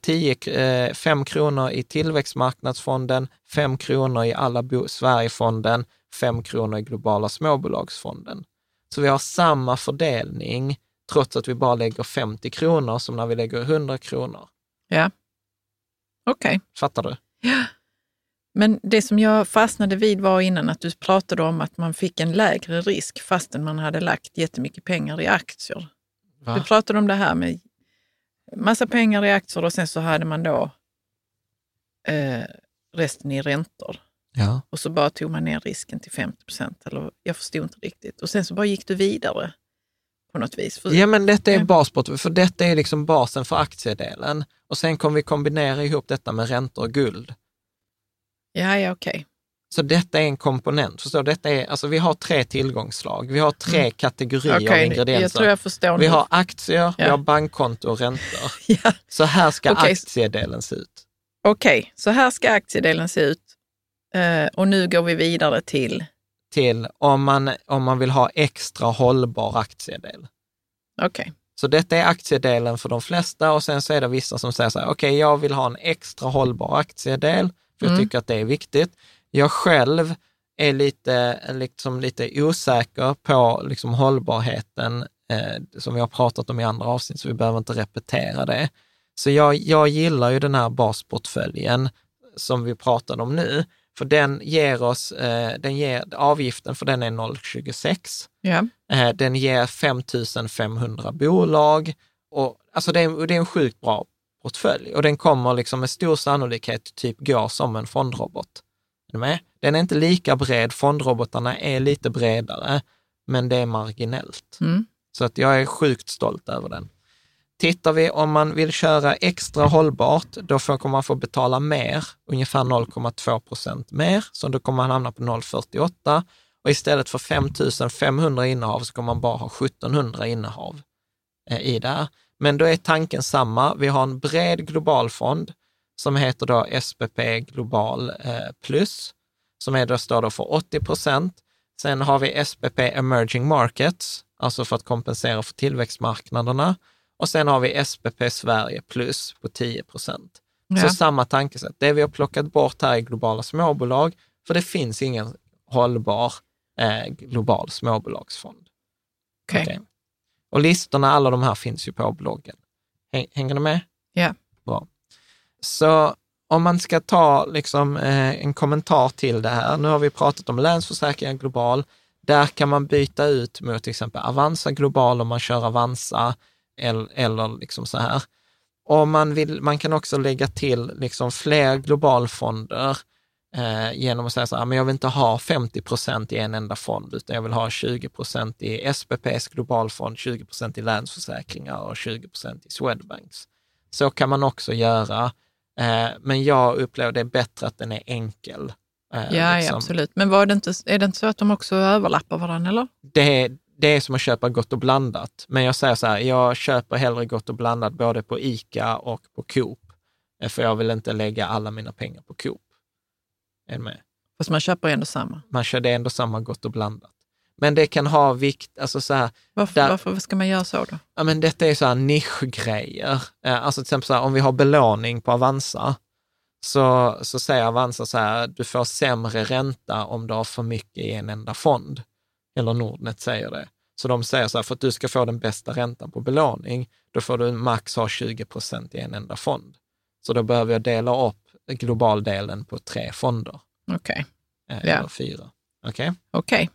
A: 10, eh, 5 kronor i tillväxtmarknadsfonden, 5 kronor i alla Sverigefonden, 5 kronor i globala småbolagsfonden. Så vi har samma fördelning trots att vi bara lägger 50 kronor som när vi lägger 100 kronor.
B: Ja. Okej.
A: Fattar du?
B: Men det som jag fastnade vid var innan att du pratade om att man fick en lägre risk fastän man hade lagt jättemycket pengar i aktier.
A: Va?
B: Du pratade om det här med massa pengar i aktier och sen så hade man då eh, resten i räntor.
A: Ja.
B: Och så bara tog man ner risken till 50 procent. Eller jag förstod inte riktigt. Och sen så bara gick du vidare på något vis. För,
A: Ja, men detta är
B: Ja.
A: basport, för detta är liksom basen för aktiedelen. Och sen kommer vi kombinera ihop detta med räntor och guld.
B: ja, ja okej.
A: Så detta är en komponent. Förstår du? Detta är, alltså vi har tre tillgångsslag. Vi har tre kategorier av
B: Mm. Okej,
A: ingredienser.
B: jag tror jag förstår
A: Vi har aktier, vi
B: Ja.
A: har bankkonto och räntor. <laughs>
B: Ja.
A: Så här ska
B: Okej.
A: aktiedelen se ut.
B: Okej, så här ska aktiedelen se ut. Eh, och nu går vi vidare till,
A: Till om man, om man vill ha extra hållbar aktiedel.
B: okej,
A: Så detta är aktiedelen för de flesta och sen så är det vissa som säger så här, okej, jag vill ha en extra hållbar aktiedel, för jag
B: Mm.
A: tycker att det är viktigt. Jag själv är lite, liksom lite osäker på liksom hållbarheten, eh, som vi har pratat om i andra avsnitt, så vi behöver inte repetera det. Så jag, jag gillar ju den här basportföljen som vi pratade om nu, för den ger oss, eh, den ger, avgiften för den är 0,26.
B: ja,
A: Eh, Den ger 5 500 bolag och alltså det är, det är en sjukt bra portfölj och den kommer liksom med stor sannolikhet typ gå som en fondrobot. Är med? Den är inte lika bred, fondrobotarna är lite bredare, men det är marginellt.
B: mm.
A: Så att jag är sjukt stolt över den. Tittar vi om man vill köra extra hållbart, då får, kommer man få betala mer, ungefär 0,2 procent mer, så då kommer man hamna på 0,48 och istället för 5 500 innehav så kommer man bara ha 1700 innehav eh, i det här. Men då är tanken samma. Vi har en bred globalfond som heter då SPP Global eh, Plus, som är då, står då för 80 procent. Sen har vi SPP Emerging Markets, alltså för att kompensera för tillväxtmarknaderna. Och sen har vi SPP Sverige Plus på 10 procent. Så
B: Ja.
A: samma tankesätt. Det vi har plockat bort här är globala småbolag, för det finns ingen hållbar eh, global småbolagsfond.
B: okej.
A: Okej. Och listorna, alla de här finns ju på bloggen. Häng- Hänger ni med?
B: Ja.
A: Bra. Så om man ska ta liksom, eh, en kommentar till det här, nu har vi pratat om Länsförsäkringar Global, där kan man byta ut mot till exempel Avanza Global om man kör Avanza eller, eller liksom så här. Och man, vill, man kan också lägga till liksom fler globalfonder eh, genom att säga så här, men jag vill inte ha 50 procent i en enda fond, utan jag vill ha 20 procent i SPPs globalfond, 20 procent i Länsförsäkringar och 20 procent i Swedbanks. Så kan man också göra, eh, men jag upplever det bättre att den är enkel. Eh,
B: Ja, ja,
A: liksom.
B: absolut. Men var det inte, är det inte så att de också överlappar varandra, eller?
A: det, det är som att köpa gott och blandat. Men jag säger så här, jag köper hellre gott och blandat både på ICA och på Coop. Eh, För jag vill inte lägga alla mina pengar på Coop. Är med?
B: Fast man köper ändå samma.
A: Man kör det ändå samma gott och blandat. Men det kan ha vikt, alltså så här,
B: Varför,
A: Där-
B: varför ska man göra så då?
A: ja men detta är så här nischgrejer. Eh, Alltså till exempel så här, om vi har belåning på Avanza, så, så säger Avanza så här, du får sämre ränta om du har för mycket i en enda fond. Eller Nordnet säger det. Så de säger så här, för att du ska få den bästa räntan på belåning, då får du max ha 20 procent i en enda fond. Så då behöver jag dela upp globaldelen på tre fonder,
B: Okej.
A: eh,
B: Ja.
A: eller fyra. Okej?
B: Okej.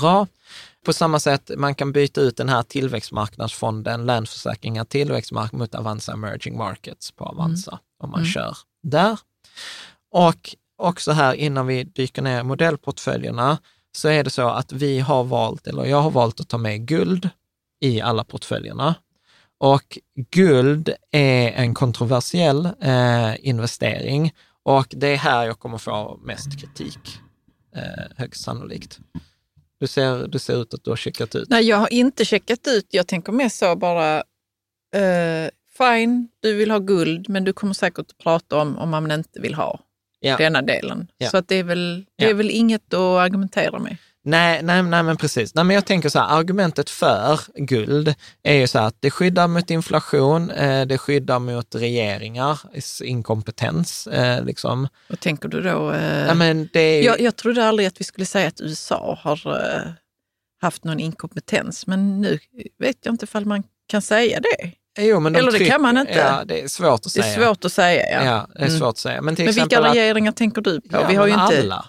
A: Bra. På samma sätt, man kan byta ut den här tillväxtmarknadsfonden, Länsförsäkringar Tillväxtmark mot Avanza Emerging Markets på Avanza, om man
B: Mm.
A: kör där. Och också här innan vi dyker ner i modellportföljerna, så är det så att vi har valt, eller jag har valt att ta med guld i alla portföljerna. Och guld är en kontroversiell eh, investering och det är här jag kommer få mest kritik, eh, högst sannolikt. Du ser, du ser ut att du har checkat ut.
B: Nej, jag har inte checkat ut. Jag tänker mest så bara, eh, fine, du vill ha guld, men du kommer säkert att prata om om man inte vill ha
A: Ja.
B: denna delen.
A: Ja.
B: Så att det är väl, det
A: Ja.
B: är väl inget att argumentera med.
A: Nej, nej, nej, men precis. Nej, men jag tänker så här, argumentet för guld är ju så här att det skyddar mot inflation, eh, det skyddar mot regeringars inkompetens. Eh, liksom.
B: Vad tänker du då? Eh,
A: ja, men det är, ju-
B: jag, jag trodde aldrig att vi skulle säga att USA har eh, haft någon inkompetens, men nu vet jag inte ifall man kan säga det.
A: Jo, men de
B: eller det kan man inte.
A: Ja, det är svårt att
B: Det
A: säga.
B: är svårt att säga. Ja.
A: Ja, det är
B: Mm.
A: svårt att säga. Men till
B: Men vilka
A: att,
B: regeringar tänker du på?
A: ja,
B: vi har ju inte...
A: alla,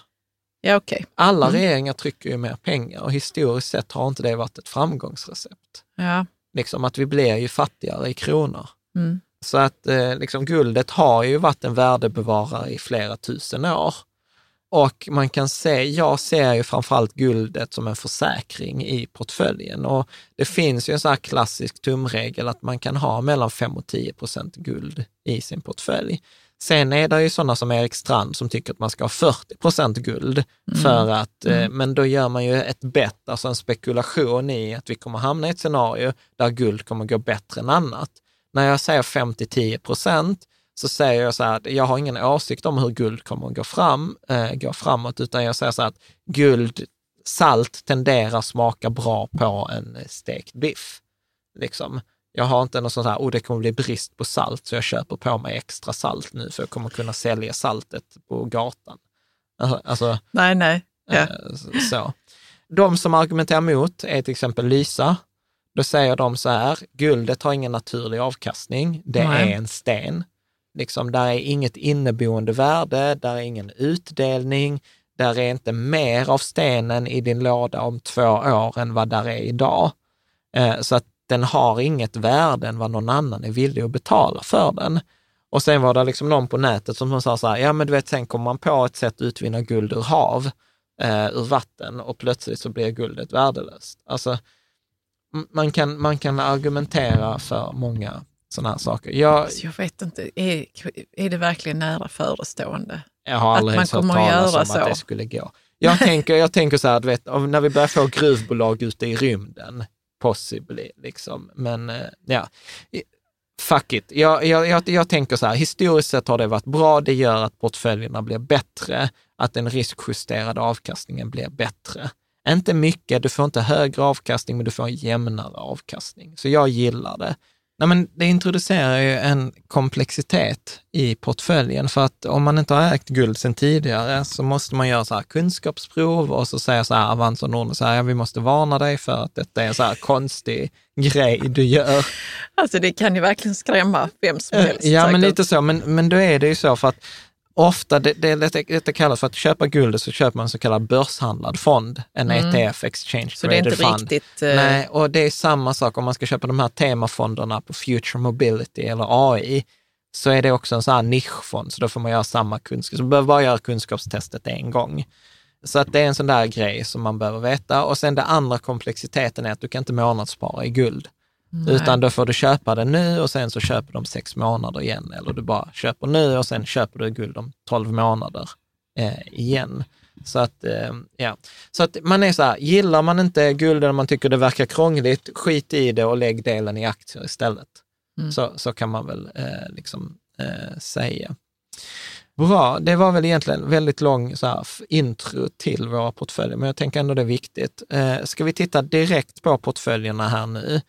B: Ja, okej.
A: alla
B: Mm.
A: regeringar trycker ju mer pengar och historiskt sett har inte det varit ett framgångsrecept.
B: Ja.
A: Liksom att vi blir ju fattigare i kronor.
B: Mm.
A: Så att eh, liksom guldet har ju varit en värdebevarare i flera tusen år. Och man kan se, jag ser ju framförallt guldet som en försäkring i portföljen. Och det finns ju en sån här klassisk tumregel att man kan ha mellan 5 och 10 procent guld i sin portfölj. Sen är det ju sådana som Erik Strand som tycker att man ska ha 40 procent guld för att, eh, men då gör man ju ett bett, alltså en spekulation i att vi kommer hamna i ett scenario där guld kommer gå bättre än annat. När jag säger 5-10 procent så säger jag så här att jag har ingen åsikt om hur guld kommer att gå, fram, eh, gå framåt, utan jag säger så här att guld, salt tenderar smaka bra på en stekt biff. Liksom. Jag har inte något sånt här, oh det kommer bli brist på salt, så jag köper på mig extra salt nu, för jag kommer kunna sälja saltet på gatan. Alltså,
B: Nej, nej. Ja.
A: Eh, Så. De som argumenterar emot är till exempel Lysa. Då säger de så här, guldet har ingen naturlig avkastning, det
B: Nej.
A: är en sten. Liksom, där är inget inneboende värde, där är ingen utdelning, där är inte mer av stenen i din låda om två år än vad där är idag. Eh, så att den har inget värde än vad någon annan är villig att betala för den. Och sen var det liksom någon på nätet som sa så här, ja men du vet, sen kommer man på ett sätt att utvinna guld ur hav, eh, ur vatten och plötsligt så blir guldet värdelöst. Alltså, man kan, man kan argumentera för många sådana här saker. Jag,
B: Alltså, jag vet inte, är, är det verkligen nära förestående?
A: jag har
B: Att
A: aldrig
B: man
A: ens hört
B: kommer att göra
A: om att
B: så.
A: det skulle gå. Jag <laughs> tänker, jag tänker så här, vet, när vi börjar få gruvbolag ute i rymden, possibly, liksom. Men eh, ja, fuck it. Jag, jag, jag, jag tänker så här, historiskt sett har det varit bra, det gör att portföljerna blir bättre, att den riskjusterade avkastningen blir bättre. Inte mycket, du får inte högre avkastning, men du får en jämnare avkastning. Så jag gillar det. Nej, men det introducerar ju en komplexitet i portföljen, för att om man inte har ägt guld sedan tidigare så måste man göra så här kunskapsprov och så säger så här Avanza och Nordnet så här, ja, vi måste varna dig för att detta är en så här konstig grej du gör.
B: Alltså det kan ju verkligen skrämma vem som helst.
A: Ja, men lite så, men, men då är det ju så för att ofta, det, det, detta, detta kallas för att köpa guld, så köper man en så kallad börshandlad fond, en ETF, Exchange
B: Mm. Så det är inte
A: Fund.
B: riktigt... eh,
A: Nej, och det är samma sak om man ska köpa de här temafonderna på Future Mobility eller AI, så är det också en sån här nischfond, så då får man göra samma kunskap. Så man behöver bara göra kunskapstestet en gång. Så att det är en sån där grej som man behöver veta. Och sen den andra komplexiteten är att du kan inte månadsspara i guld. Utan då får du köpa det nu och sen så köper om sex månader igen. Eller du bara köper nu och sen köper du guld om tolv månader eh, igen. Så att, eh, ja. så att man är så här, gillar man inte guld eller man tycker det verkar krångligt, skit i det och lägg delen i aktier istället. Så, så kan man väl eh, liksom eh, säga. Bra, det var väl egentligen väldigt lång så här, intro till våra portföljer, men jag tänker ändå det är viktigt. Eh, ska vi titta direkt på portföljerna här nu?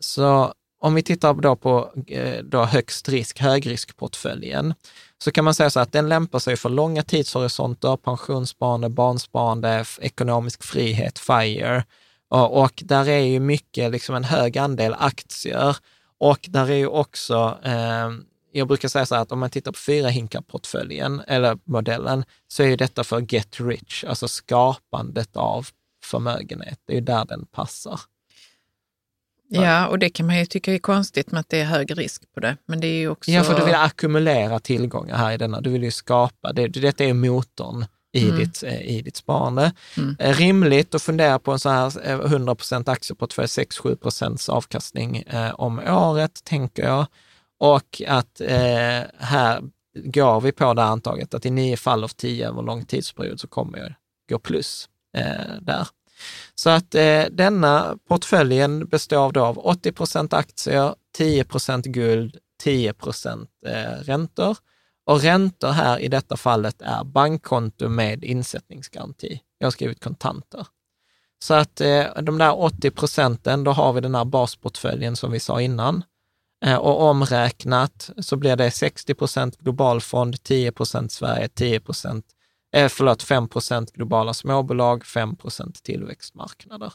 A: Så om vi tittar då på eh, då högst risk, högriskportföljen, så kan man säga så att den lämpar sig för långa tidshorisonter, pensionssparande, barnsparande, ekonomisk frihet, FIRE. Och, och där är ju mycket, liksom en hög andel aktier. Och där är ju också, eh, jag brukar säga så här att om man tittar på fyra hinkar-portföljen, eller modellen, så är ju detta för get rich, alltså skapandet av förmögenhet. Det är ju där den passar.
B: Ja, och det kan man ju tycka är konstigt med att det är hög risk på det. Men det är ju också...
A: Ja, för du vill ackumulera tillgångar här i denna. Du vill ju skapa, det, detta är motorn i, mm. ditt, eh, i ditt sparande. Mm. Eh, rimligt att fundera på en så här 100% eh, aktieportfölj, 6-7% avkastning eh, om året, tänker jag. Och att eh, här går vi på det antaget att i nio fall av tio över lång tidsperiod så kommer jag gå plus eh, där. Så att eh, denna portföljen består då av 80 procent aktier, 10 procent guld, 10 procent eh, räntor. Och räntor här i detta fallet är bankkonto med insättningsgaranti. Jag har skrivit kontanter. Så att eh, de där 80 procenten, då har vi den här basportföljen som vi sa innan. Eh, och omräknat så blir det 60 procent globalfond, 10 procent Sverige, 10 procent eh, förlåt, 5 globala småbolag, 5% tillväxtmarknader.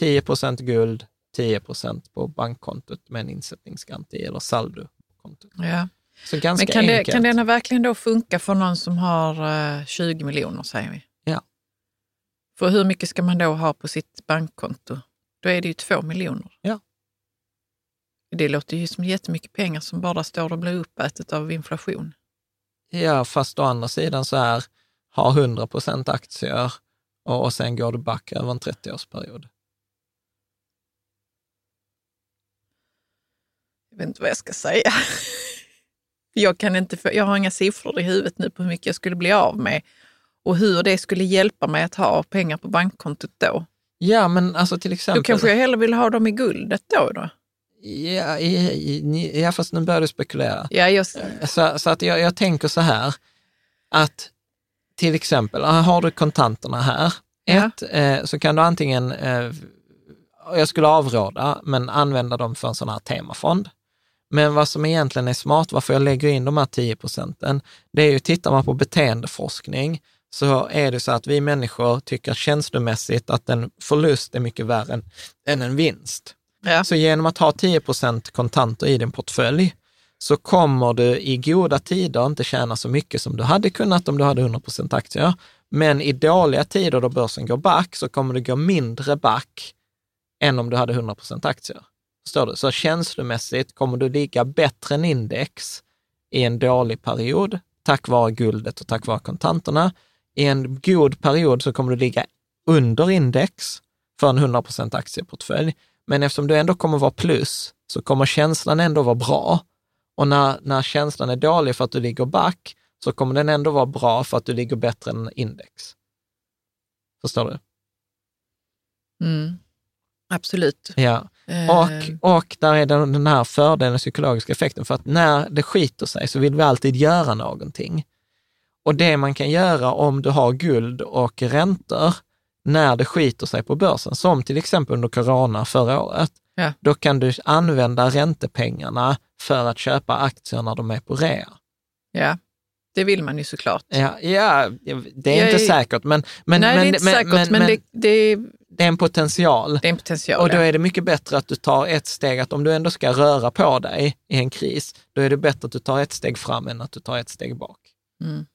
A: 10% guld, 10% på bankkontot med en insättningsgaranti eller saldokontot.
B: Ja.
A: Så ganska
B: Men kan,
A: enkelt.
B: Det, kan den verkligen då funka för någon som har eh, 20 miljoner, säger vi?
A: Ja.
B: För hur mycket ska man då ha på sitt bankkonto? Då är det ju 2 miljoner.
A: Ja.
B: Det låter ju som jättemycket pengar som bara står och blir uppätet av inflation.
A: Ja, fast å andra sidan så är har 100 procent aktier och, sen går du back över en 30-årsperiod.
B: Jag vet inte vad jag ska säga. <laughs> Jag, kan inte, jag har inga siffror i huvudet nu på hur mycket jag skulle bli av med och hur det skulle hjälpa mig att ha pengar på bankkontot då.
A: Ja, men alltså till exempel...
B: Då kanske jag hellre vill ha dem i guldet då. då.
A: Ja, ja, fast nu börjar du spekulera.
B: Ja, just...
A: Så, så att jag, jag tänker så här, att till exempel, har du kontanterna här, ett, eh, så kan du antingen, eh, jag skulle avråda, men använda dem för en sån här temafond. Men vad som egentligen är smart, varför jag lägger in de här 10 procenten, det är ju, tittar man på beteendeforskning, så är det så att vi människor tycker känslomässigt att en förlust är mycket värre än, än en vinst. Ja. Så genom att ha 10 procent kontanter i din portfölj, så kommer du i goda tider inte tjäna så mycket som du hade kunnat om du hade 100% aktier. Men i dåliga tider då börsen går back så kommer du gå mindre back än om du hade 100% aktier. Förstår du? Så känslomässigt kommer du ligga bättre än index i en dålig period, tack vare guldet och tack vare kontanterna. I en god period så kommer du ligga under index för en 100% aktieportfölj. Men eftersom du ändå kommer vara plus, så kommer känslan ändå vara bra. Och när, när känslan är dålig för att du ligger back, så kommer den ändå vara bra för att du ligger bättre än index. Förstår du?
B: Mm. Absolut.
A: Ja, eh. och, och där är den, den här fördelen, den psykologiska effekten, för att när det skiter sig så vill vi alltid göra någonting. Och det man kan göra om du har guld och räntor, när det skiter sig på börsen, som till exempel under corona förra året, ja. då kan du använda räntepengarna för att köpa aktier när de är på rea.
B: Ja, det vill man ju såklart.
A: Ja, ja det är jag inte är... säkert, men, men,
B: Nej,
A: men,
B: det är inte men, säkert, men, men det, det,
A: det, är en potential.
B: Det är en potential
A: och då är det mycket bättre att du tar ett steg, att om du ändå ska röra på dig i en kris, då är det bättre att du tar ett steg fram än att du tar ett steg bak. Mm.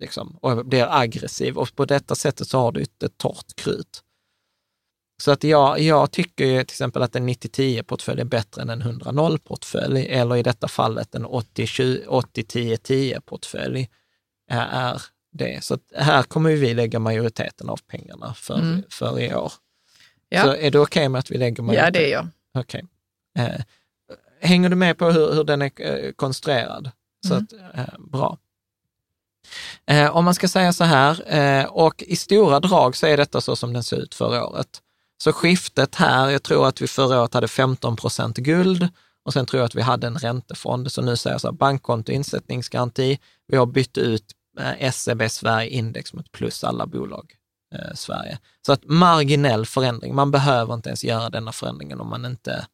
A: Liksom, och blir aggressiv och på detta sättet så har du ett, ett torrt krut. Så att jag, jag tycker ju till exempel att en 90-10-portfölj är bättre än en 100-0-portfölj, eller i detta fallet en 80-10-10-portfölj är det. Så här kommer vi lägga majoriteten av pengarna för, mm. för i år. Ja. Så är det okej okay med att vi lägger majoriteten?
B: Ja, det är jag.
A: Okej. Okay. Eh, hänger du med på hur, hur den är eh, konstruerad? Så mm. att, eh, bra. Eh, om man ska säga så här, eh, och i stora drag så är detta så som den ser ut förra året. Så skiftet här, jag tror att vi förra året hade 15 procent guld Och sen tror jag att vi hade en räntefond, så nu säger jag så här, bankkonto, insättningsgaranti, vi har bytt ut eh, SEB Sverige Index mot plus alla bolag eh, Sverige. Så att marginell förändring, man behöver inte ens göra denna förändringen om man inte,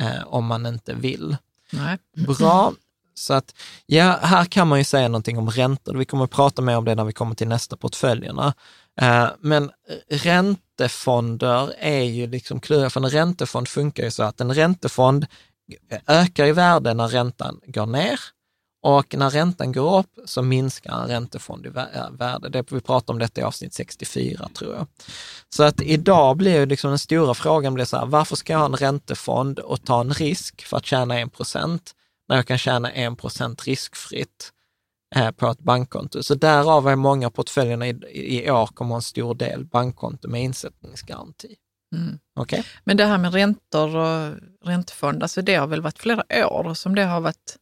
A: eh, om man inte vill.
B: Nej.
A: Bra. Så att, ja, här kan man ju säga någonting om räntor. Vi kommer att prata mer om det när vi kommer till nästa portföljerna. Eh, men räntefonder är ju liksom kluriga, för en räntefond funkar ju så att en räntefond ökar i värde när räntan går ner och när räntan går upp så minskar en räntefond i eh, värde. Det, vi pratar om detta i avsnitt 64 tror jag. Så att idag blir ju liksom den stora frågan blir så här, varför ska jag ha en räntefond och ta en risk för att tjäna en procent när jag kan tjäna en procent riskfritt eh, på ett bankkonto? Så därav är många portföljerna i, i år kommer en stor del bankkonto med insättningsgaranti.
B: Mm.
A: Okay?
B: Men det här med räntor och räntefond, alltså det har väl varit flera år som det har varit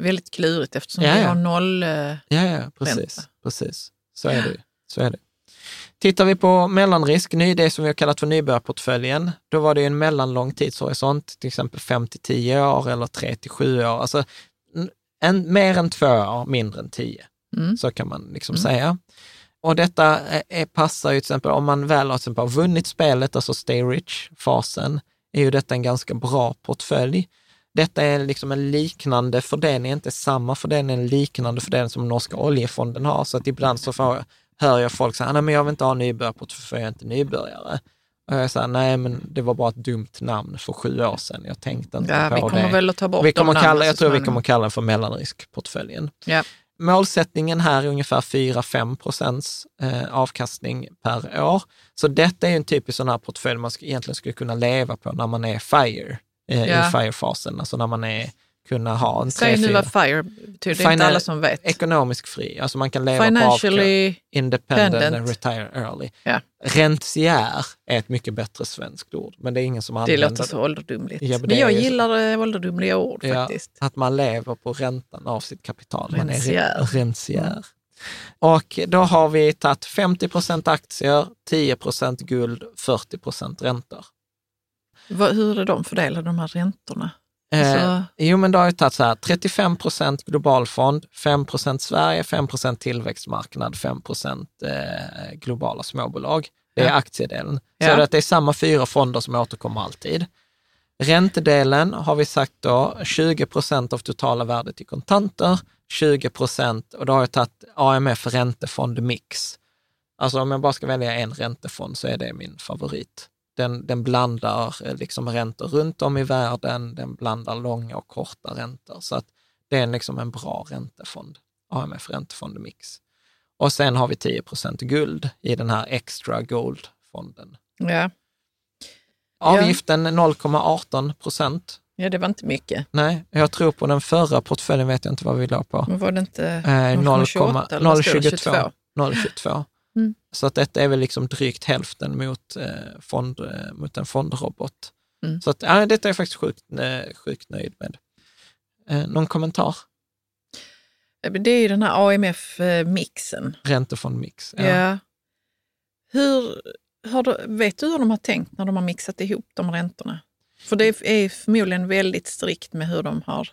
B: väldigt klurigt eftersom
A: Ja,
B: vi
A: ja.
B: har noll... eh,
A: Ja, ja precis.
B: Ränta.
A: precis. Så är det. Så är det. Tittar vi på mellanrisk, det som vi har kallat för nybörjarportföljen, då var det en mellanlång tidshorisont, till exempel 5 till 10 år eller 3 till 7 år. Alltså en, mer än två år, mindre än 10.
B: Mm.
A: Så kan man liksom säga. Och detta är, är, passar ju till exempel, om man väl har till exempel vunnit spelet, alltså stay rich-fasen, är ju detta en ganska bra portfölj. Detta är liksom en liknande fördelning, inte samma fördelning, en liknande fördelning som norska oljefonden har. Så att ibland så får, hör jag folk säga, nej men jag vill inte ha nybörjarportfölj, för jag är inte nybörjare. Och jag säger, nej men det var bara ett dumt namn för sju år sedan, jag tänkte inte
B: Ja,
A: på
B: vi
A: det.
B: kommer väl att ta bort
A: vi kommer
B: de
A: kalla, Jag tror vi kommer kalla den för mellanriskportföljen.
B: Ja.
A: Målsättningen här är ungefär 4-5 procents eh, avkastning per år. Så detta är en typisk sån här portfölj man egentligen skulle kunna leva på när man är FIRE, eh,
B: Ja.
A: i FIRE-fasen, alltså när man är, kunna ha en
B: Säg nu
A: 3-4
B: vad FIRE betyder, det är inte alla som vet.
A: ekonomisk fri, alltså man kan leva på avkastning. Independent and retire early.
B: Ja.
A: Rentier är ett mycket bättre svenskt ord, men det är ingen som
B: Det
A: använder
B: låter så ålderdomligt.
A: Ja, men
B: men
A: det
B: jag
A: så.
B: gillar eh, ålderdomliga ord
A: Ja,
B: faktiskt.
A: Att man lever på räntan av sitt kapital. Man är
B: Rentier.
A: re- rentier. Och då har vi tagit 50 procent aktier, 10 procent guld, 40 procent räntor.
B: Hur är de fördelade, de här räntorna?
A: Eh,
B: Alltså-
A: jo, men då har jag tagit så här, 35 procent globalfond, 5 procent Sverige, 5 procent tillväxtmarknad, 5 procent eh, globala småbolag. Det är
B: Ja.
A: aktiedelen. Så
B: Ja.
A: är det att det är samma fyra fonder som återkommer alltid. Räntedelen har vi sagt då, 20 procent av totala värdet i kontanter, 20 procent, och då har jag tagit AMF räntefond mix. Alltså om jag bara ska välja en räntefond så är det min favorit. Den, den blandar eh, liksom räntor runt om i världen, den blandar långa och korta räntor. Så att det är liksom en bra räntefond, AMF räntefond mix. Och sen har vi 10 procent guld i den här extra gold-fonden.
B: Ja.
A: Avgiften är 0,18 procent.
B: ja, det var inte mycket.
A: Nej, jag tror på den förra portföljen vet jag inte vad vi la på.
B: Men var det inte
A: Eh,
B: 0,28 eller vad står det?
A: 0,22. 0,22. Så att detta är väl liksom drygt hälften mot, eh, fond, eh, mot en fondrobot.
B: Mm.
A: Så att, ja, detta är jag faktiskt sjukt, eh, sjukt nöjd med. Eh, någon kommentar?
B: Ja, men Det är ju den här AMF-mixen.
A: Räntefondmix.
B: Ja. Hur, har du, vet du hur de har tänkt när de har mixat ihop de räntorna? För det är förmodligen väldigt strikt med hur de har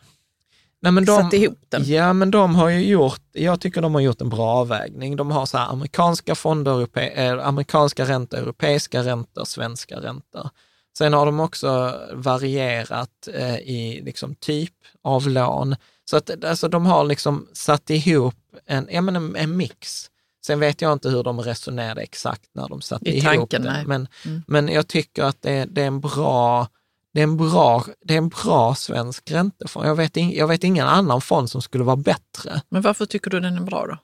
A: Nej, men de,
B: satt ihop den.
A: Ja, men de har ju gjort, jag tycker de har gjort en bra avvägning. De har så här amerikanska fonder, europe, eh, amerikanska räntor, europeiska räntor, svenska räntor. Sen har de också varierat eh, i liksom typ av lån. Så att alltså, de har liksom satt ihop en, ja, men en, en mix. Sen vet jag inte hur de resonerade exakt när de satte
B: I
A: ihop
B: tanken,
A: det. Men,
B: Mm.
A: men jag tycker att det, det är en bra det är en bra, det är en bra svensk räntefond. Jag vet, ing, jag vet ingen annan fond som skulle vara bättre.
B: Men varför tycker du den är bra då?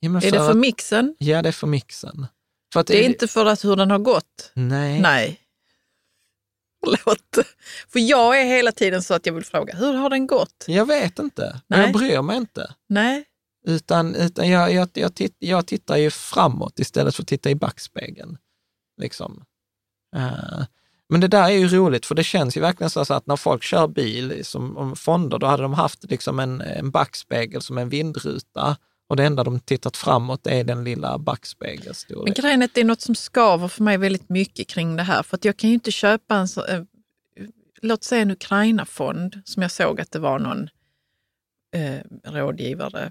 A: Ja,
B: Är det för
A: att-
B: mixen?
A: Ja, det är för mixen. För
B: Det är inte för att hur den har gått?
A: Nej.
B: Nej. Förlåt. För jag är hela tiden så att jag vill fråga, hur har den gått?
A: Jag vet inte.
B: Nej.
A: Jag bryr mig inte.
B: Nej.
A: Utan, utan jag, jag, jag, titt, jag tittar ju framåt istället för att titta i backspegeln. Liksom. Eh, men det där är ju roligt, för det känns ju verkligen så att när folk kör bil som om fonder, då hade de haft liksom en, en backspegel som en vindruta och det enda de tittat framåt är den lilla
B: Men
A: backspegelstorleken.
B: grejen är att det är något som skaver för mig väldigt mycket kring det här. För att jag kan ju inte köpa en så, eh, låt säga en Ukraina-fond, som jag såg att det var någon eh, rådgivare,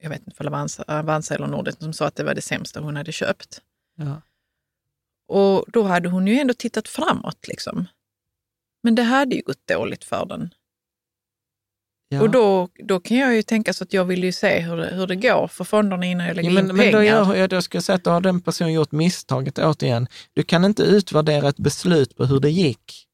B: jag vet inte, för Avanza, Avanza eller Nordnet, som sa att det var det sämsta hon hade köpt.
A: Ja.
B: Och då hade hon ju ändå tittat framåt. Liksom. Men det hade ju gått dåligt för den.
A: Ja.
B: Och då, då kan jag ju tänka så att jag vill ju se hur det, hur det går för fonderna innan jag lägger
A: Ja, men,
B: in
A: men
B: pengar.
A: då, gör, jag, då ska jag säga att då har den personen gjort misstaget återigen. Du kan inte utvärdera ett beslut på hur det gick.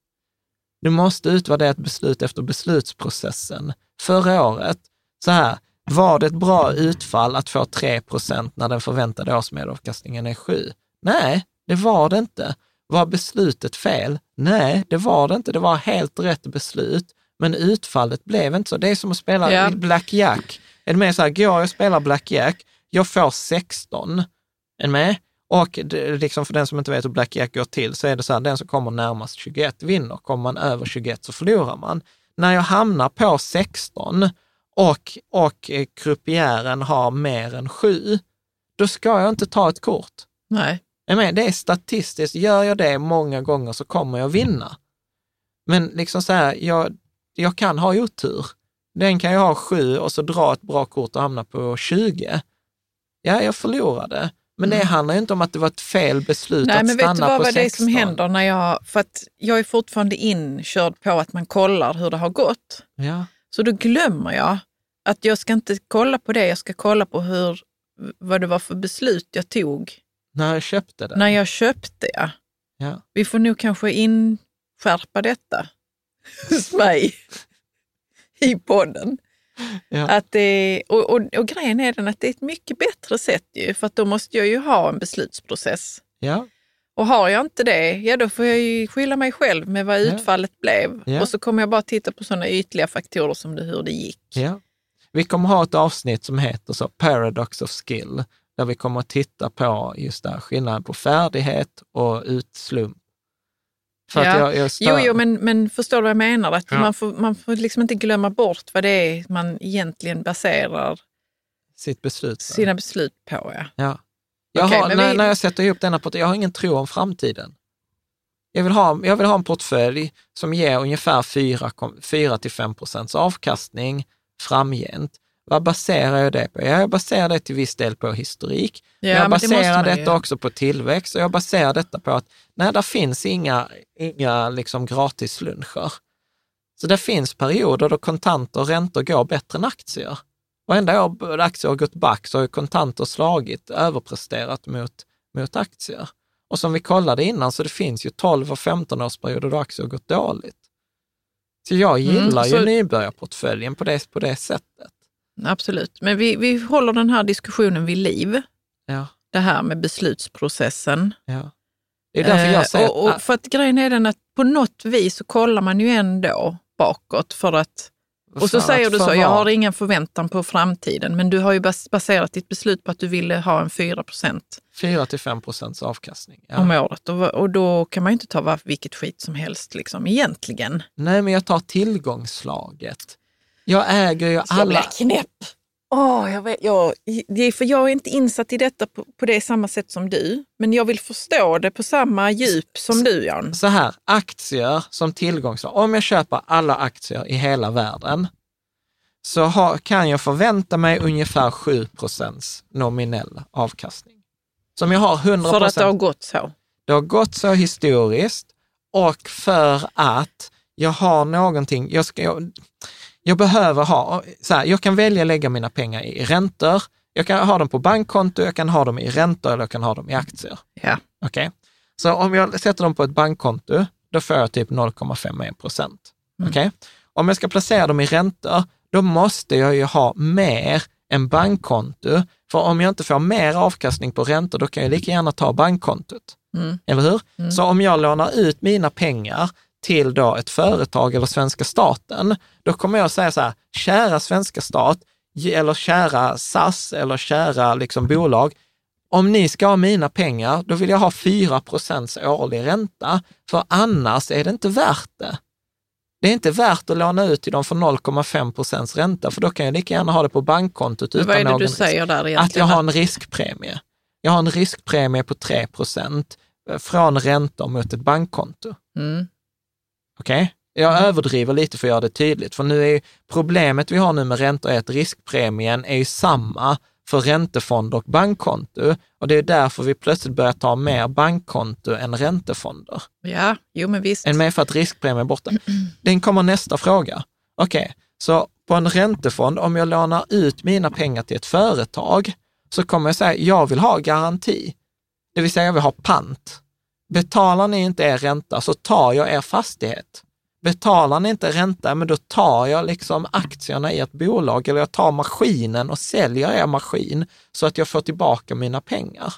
A: Du måste utvärdera ett beslut efter beslutsprocessen. Förra året, så här, var det ett bra utfall att få 3% när den förväntade årsmedelavkastningen är 7? Nej, det var det inte. Var beslutet fel? Nej, det var det inte. Det var helt rätt beslut, men utfallet blev inte så. Det är som att spela
B: Ja.
A: blackjack. Är du med så här, går jag och spelar blackjack, jag får 16, är du med? Och liksom för den som inte vet hur blackjack går till så är det så här, den som kommer närmast 21 vinner. Kommer man över 21 så förlorar man. När jag hamnar på 16 och, och eh, croupieren har mer än 7, då ska jag inte ta ett kort.
B: Nej.
A: Menar, det är statistiskt, gör jag det många gånger så kommer jag vinna. Men liksom så här, jag, jag kan ha otur. Den kan jag ha sju och så dra ett bra kort och hamna på 20. Ja, jag förlorade. Men det handlar ju inte om att det var ett fel beslut
B: Mm. Nej,
A: att
B: men vet
A: stanna
B: du vad
A: på 16.
B: det som händer när jag... För att jag är fortfarande inkörd på att man kollar hur det har gått.
A: Ja,
B: Så då glömmer jag att jag ska inte kolla på det, jag ska kolla på hur, vad det var för beslut jag tog
A: när jag köpte det.
B: när jag köpte. Ja.
A: Ja.
B: Vi får nog kanske inskärpa detta hos <laughs> mig i podden.
A: Ja.
B: Att det, och, och, och grejen är den att det är ett mycket bättre sätt ju, för att då måste jag ju ha en beslutsprocess.
A: Ja,
B: Och har jag inte det, ja då får jag ju skylla mig själv med vad
A: Ja.
B: utfallet blev.
A: Ja.
B: Och så kommer jag bara titta på sådana ytliga faktorer som det, hur det gick.
A: Vi kommer ha ett avsnitt som heter så Paradox of Skill, där vi kommer att titta på just det här, skillnaden på färdighet och utslump. För
B: Ja.
A: att jag, jag.
B: Jo, jo men, men förstår du vad jag menar? Att
A: Ja.
B: man, får, man får liksom inte glömma bort vad det är man egentligen baserar
A: sitt beslut. på.
B: sina beslut på. Ja.
A: Ja. Jag
B: Okej,
A: har,
B: men
A: när,
B: vi-
A: när jag sätter ihop denna portfölj, jag har ingen tro om framtiden. Jag vill ha, jag vill ha en portfölj som ger ungefär 4-5 procents avkastning framgent. Vad baserar jag det på? Ja, Jag baserar det till viss del på historik.
B: Ja,
A: jag
B: det
A: baserar
B: man
A: detta
B: ju.
A: också på tillväxt och jag baserar detta på att nej, där finns inga, inga liksom gratisluncher. Så det finns perioder då kontanter och räntor går bättre än aktier. Varenda år aktier har gått back så har ju kontanter slagit, överpresterat mot, mot aktier. Och som vi kollade innan, så det finns ju 12 och 15 årsperioder då aktier har gått dåligt. Så jag
B: Mm,
A: gillar ju
B: så-
A: nybörjarportföljen på det, på det sättet.
B: Absolut. Men vi, vi håller den här diskussionen vid liv.
A: Ja,
B: Det här med beslutsprocessen.
A: ja. Det är därför jag
B: Eh,
A: säger
B: och, och
A: att,
B: för att grejen är den att på något vis så kollar man ju ändå bakåt för att Och så säger du så, jag har ingen förväntan på framtiden, men du har ju bas- baserat ditt beslut på att du ville ha en 4 procent
A: 4 till 5 procents avkastning. Ja.
B: om året. Och, och då kan man ju inte ta vilket skit som helst liksom, egentligen.
A: Nej, men jag tar tillgångsslaget. Jag äger ju alla...
B: knäpp. Åh, jag, vet, jag, det är för jag är inte insatt i detta på, på det samma sätt som du, men jag vill förstå det på samma djup som du, Jan.
A: Så här, aktier som tillgångsslag. Om jag köper alla aktier i hela världen så har, kan jag förvänta mig ungefär 7 procents nominell avkastning. Som jag har 100
B: För att det har gått så.
A: Det har gått så historiskt och för att jag har någonting, jag, ska, jag, jag behöver ha, så här, jag kan välja att lägga mina pengar i räntor, jag kan ha dem på bankkonto, jag kan ha dem i räntor eller jag kan ha dem i aktier.
B: Ja.
A: Okej? Så om jag sätter dem på ett bankkonto, då får jag typ 0,51 procent. Okej? Om jag ska placera dem i räntor, då måste jag ju ha mer än bankkonto. För om jag inte får mer avkastning på räntor, då kan jag lika gärna ta bankkontot.
B: Mm.
A: Eller hur? Så om jag lånar ut mina pengar till då ett företag eller svenska staten, då kommer jag säga så här, kära svenska stat, eller kära SAS eller kära liksom bolag, om ni ska ha mina pengar, då vill jag ha 4 procents årlig ränta, för annars är det inte värt det. Det är inte värt att låna ut till dem för 0,5 procents ränta, för då kan jag lika gärna ha det på bankkontot utan
B: vad är det du säger där egentligen?
A: Att jag har en riskpremie. Jag har en riskpremie på 3 procent från räntor mot ett bankkonto.
B: Mm.
A: Okej? Jag överdriver lite för att göra det tydligt, för nu är problemet vi har nu med räntor är att riskpremien är ju samma för räntefond och bankkonto och det är därför vi plötsligt börjar ta mer bankkonto än räntefonder.
B: Ja, jo men visst.
A: Än mer för att riskpremien är borta. <clears throat> Den kommer nästa fråga. Okej, så på en räntefond, om jag lånar ut mina pengar till ett företag, så kommer jag säga, jag vill ha garanti. Det vill säga, jag vill ha pant. Betalar ni inte er ränta så tar jag er fastighet. Betalar ni inte ränta, men då tar jag liksom aktierna i ett bolag eller jag tar maskinen och säljer er maskin så att jag får tillbaka mina pengar.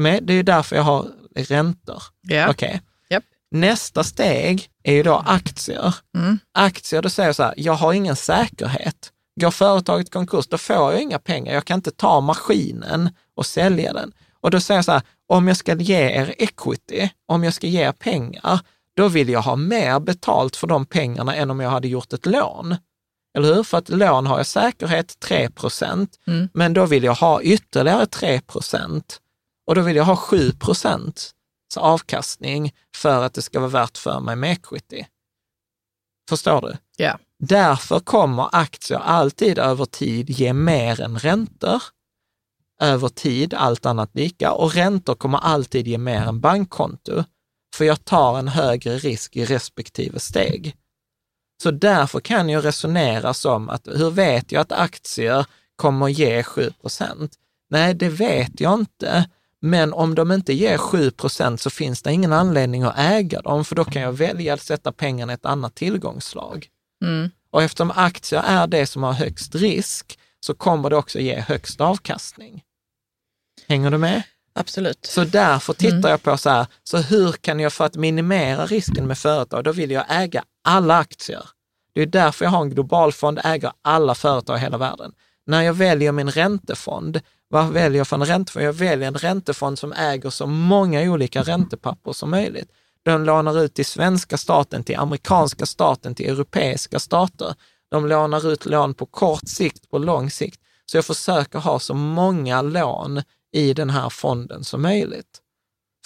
A: Men det är ju därför jag har räntor.
B: Ja.
A: Okej.
B: Japp.
A: Nästa steg är ju då aktier.
B: Mm.
A: Aktier, då säger jag så här, jag har ingen säkerhet. Går företaget konkurs, då får jag inga pengar. Jag kan inte ta maskinen och sälja den. Och då säger jag så här, om jag ska ge er equity, om jag ska ge er pengar, då vill jag ha mer betalt för de pengarna än om jag hade gjort ett lån. Eller hur? För att lån har jag säkerhet 3 procent,
B: Mm.
A: men då vill jag ha ytterligare 3 procent och då vill jag ha 7 procent avkastning för att det ska vara värt för mig med equity. Förstår du?
B: Ja.
A: Därför kommer aktier alltid över tid ge mer än räntor. Över tid, allt annat lika. Och räntor kommer alltid ge mer än bankkonto. För jag tar en högre risk i respektive steg. Så därför kan jag resonera som att hur vet jag att aktier kommer ge 7% Nej, det vet jag inte. Men om de inte ger 7% så finns det ingen anledning att äga dem, för då kan jag välja att sätta pengarna i ett annat tillgångsslag.
B: Mm.
A: Och eftersom aktier är det som har högst risk, så kommer det också ge högst avkastning. Hänger du med?
B: Absolut.
A: Så därför tittar jag på så här, så hur kan jag för att minimera risken med företag, då vill jag äga alla aktier. Det är därför jag har en globalfond, äger alla företag i hela världen. När jag väljer min räntefond, vad väljer jag för en räntefond? Jag väljer en räntefond som äger så många olika räntepapper som möjligt. De lånar ut till svenska staten, till amerikanska staten, till europeiska stater. De lånar ut lån på kort sikt, på lång sikt. Så jag försöker ha så många lån i den här fonden som möjligt.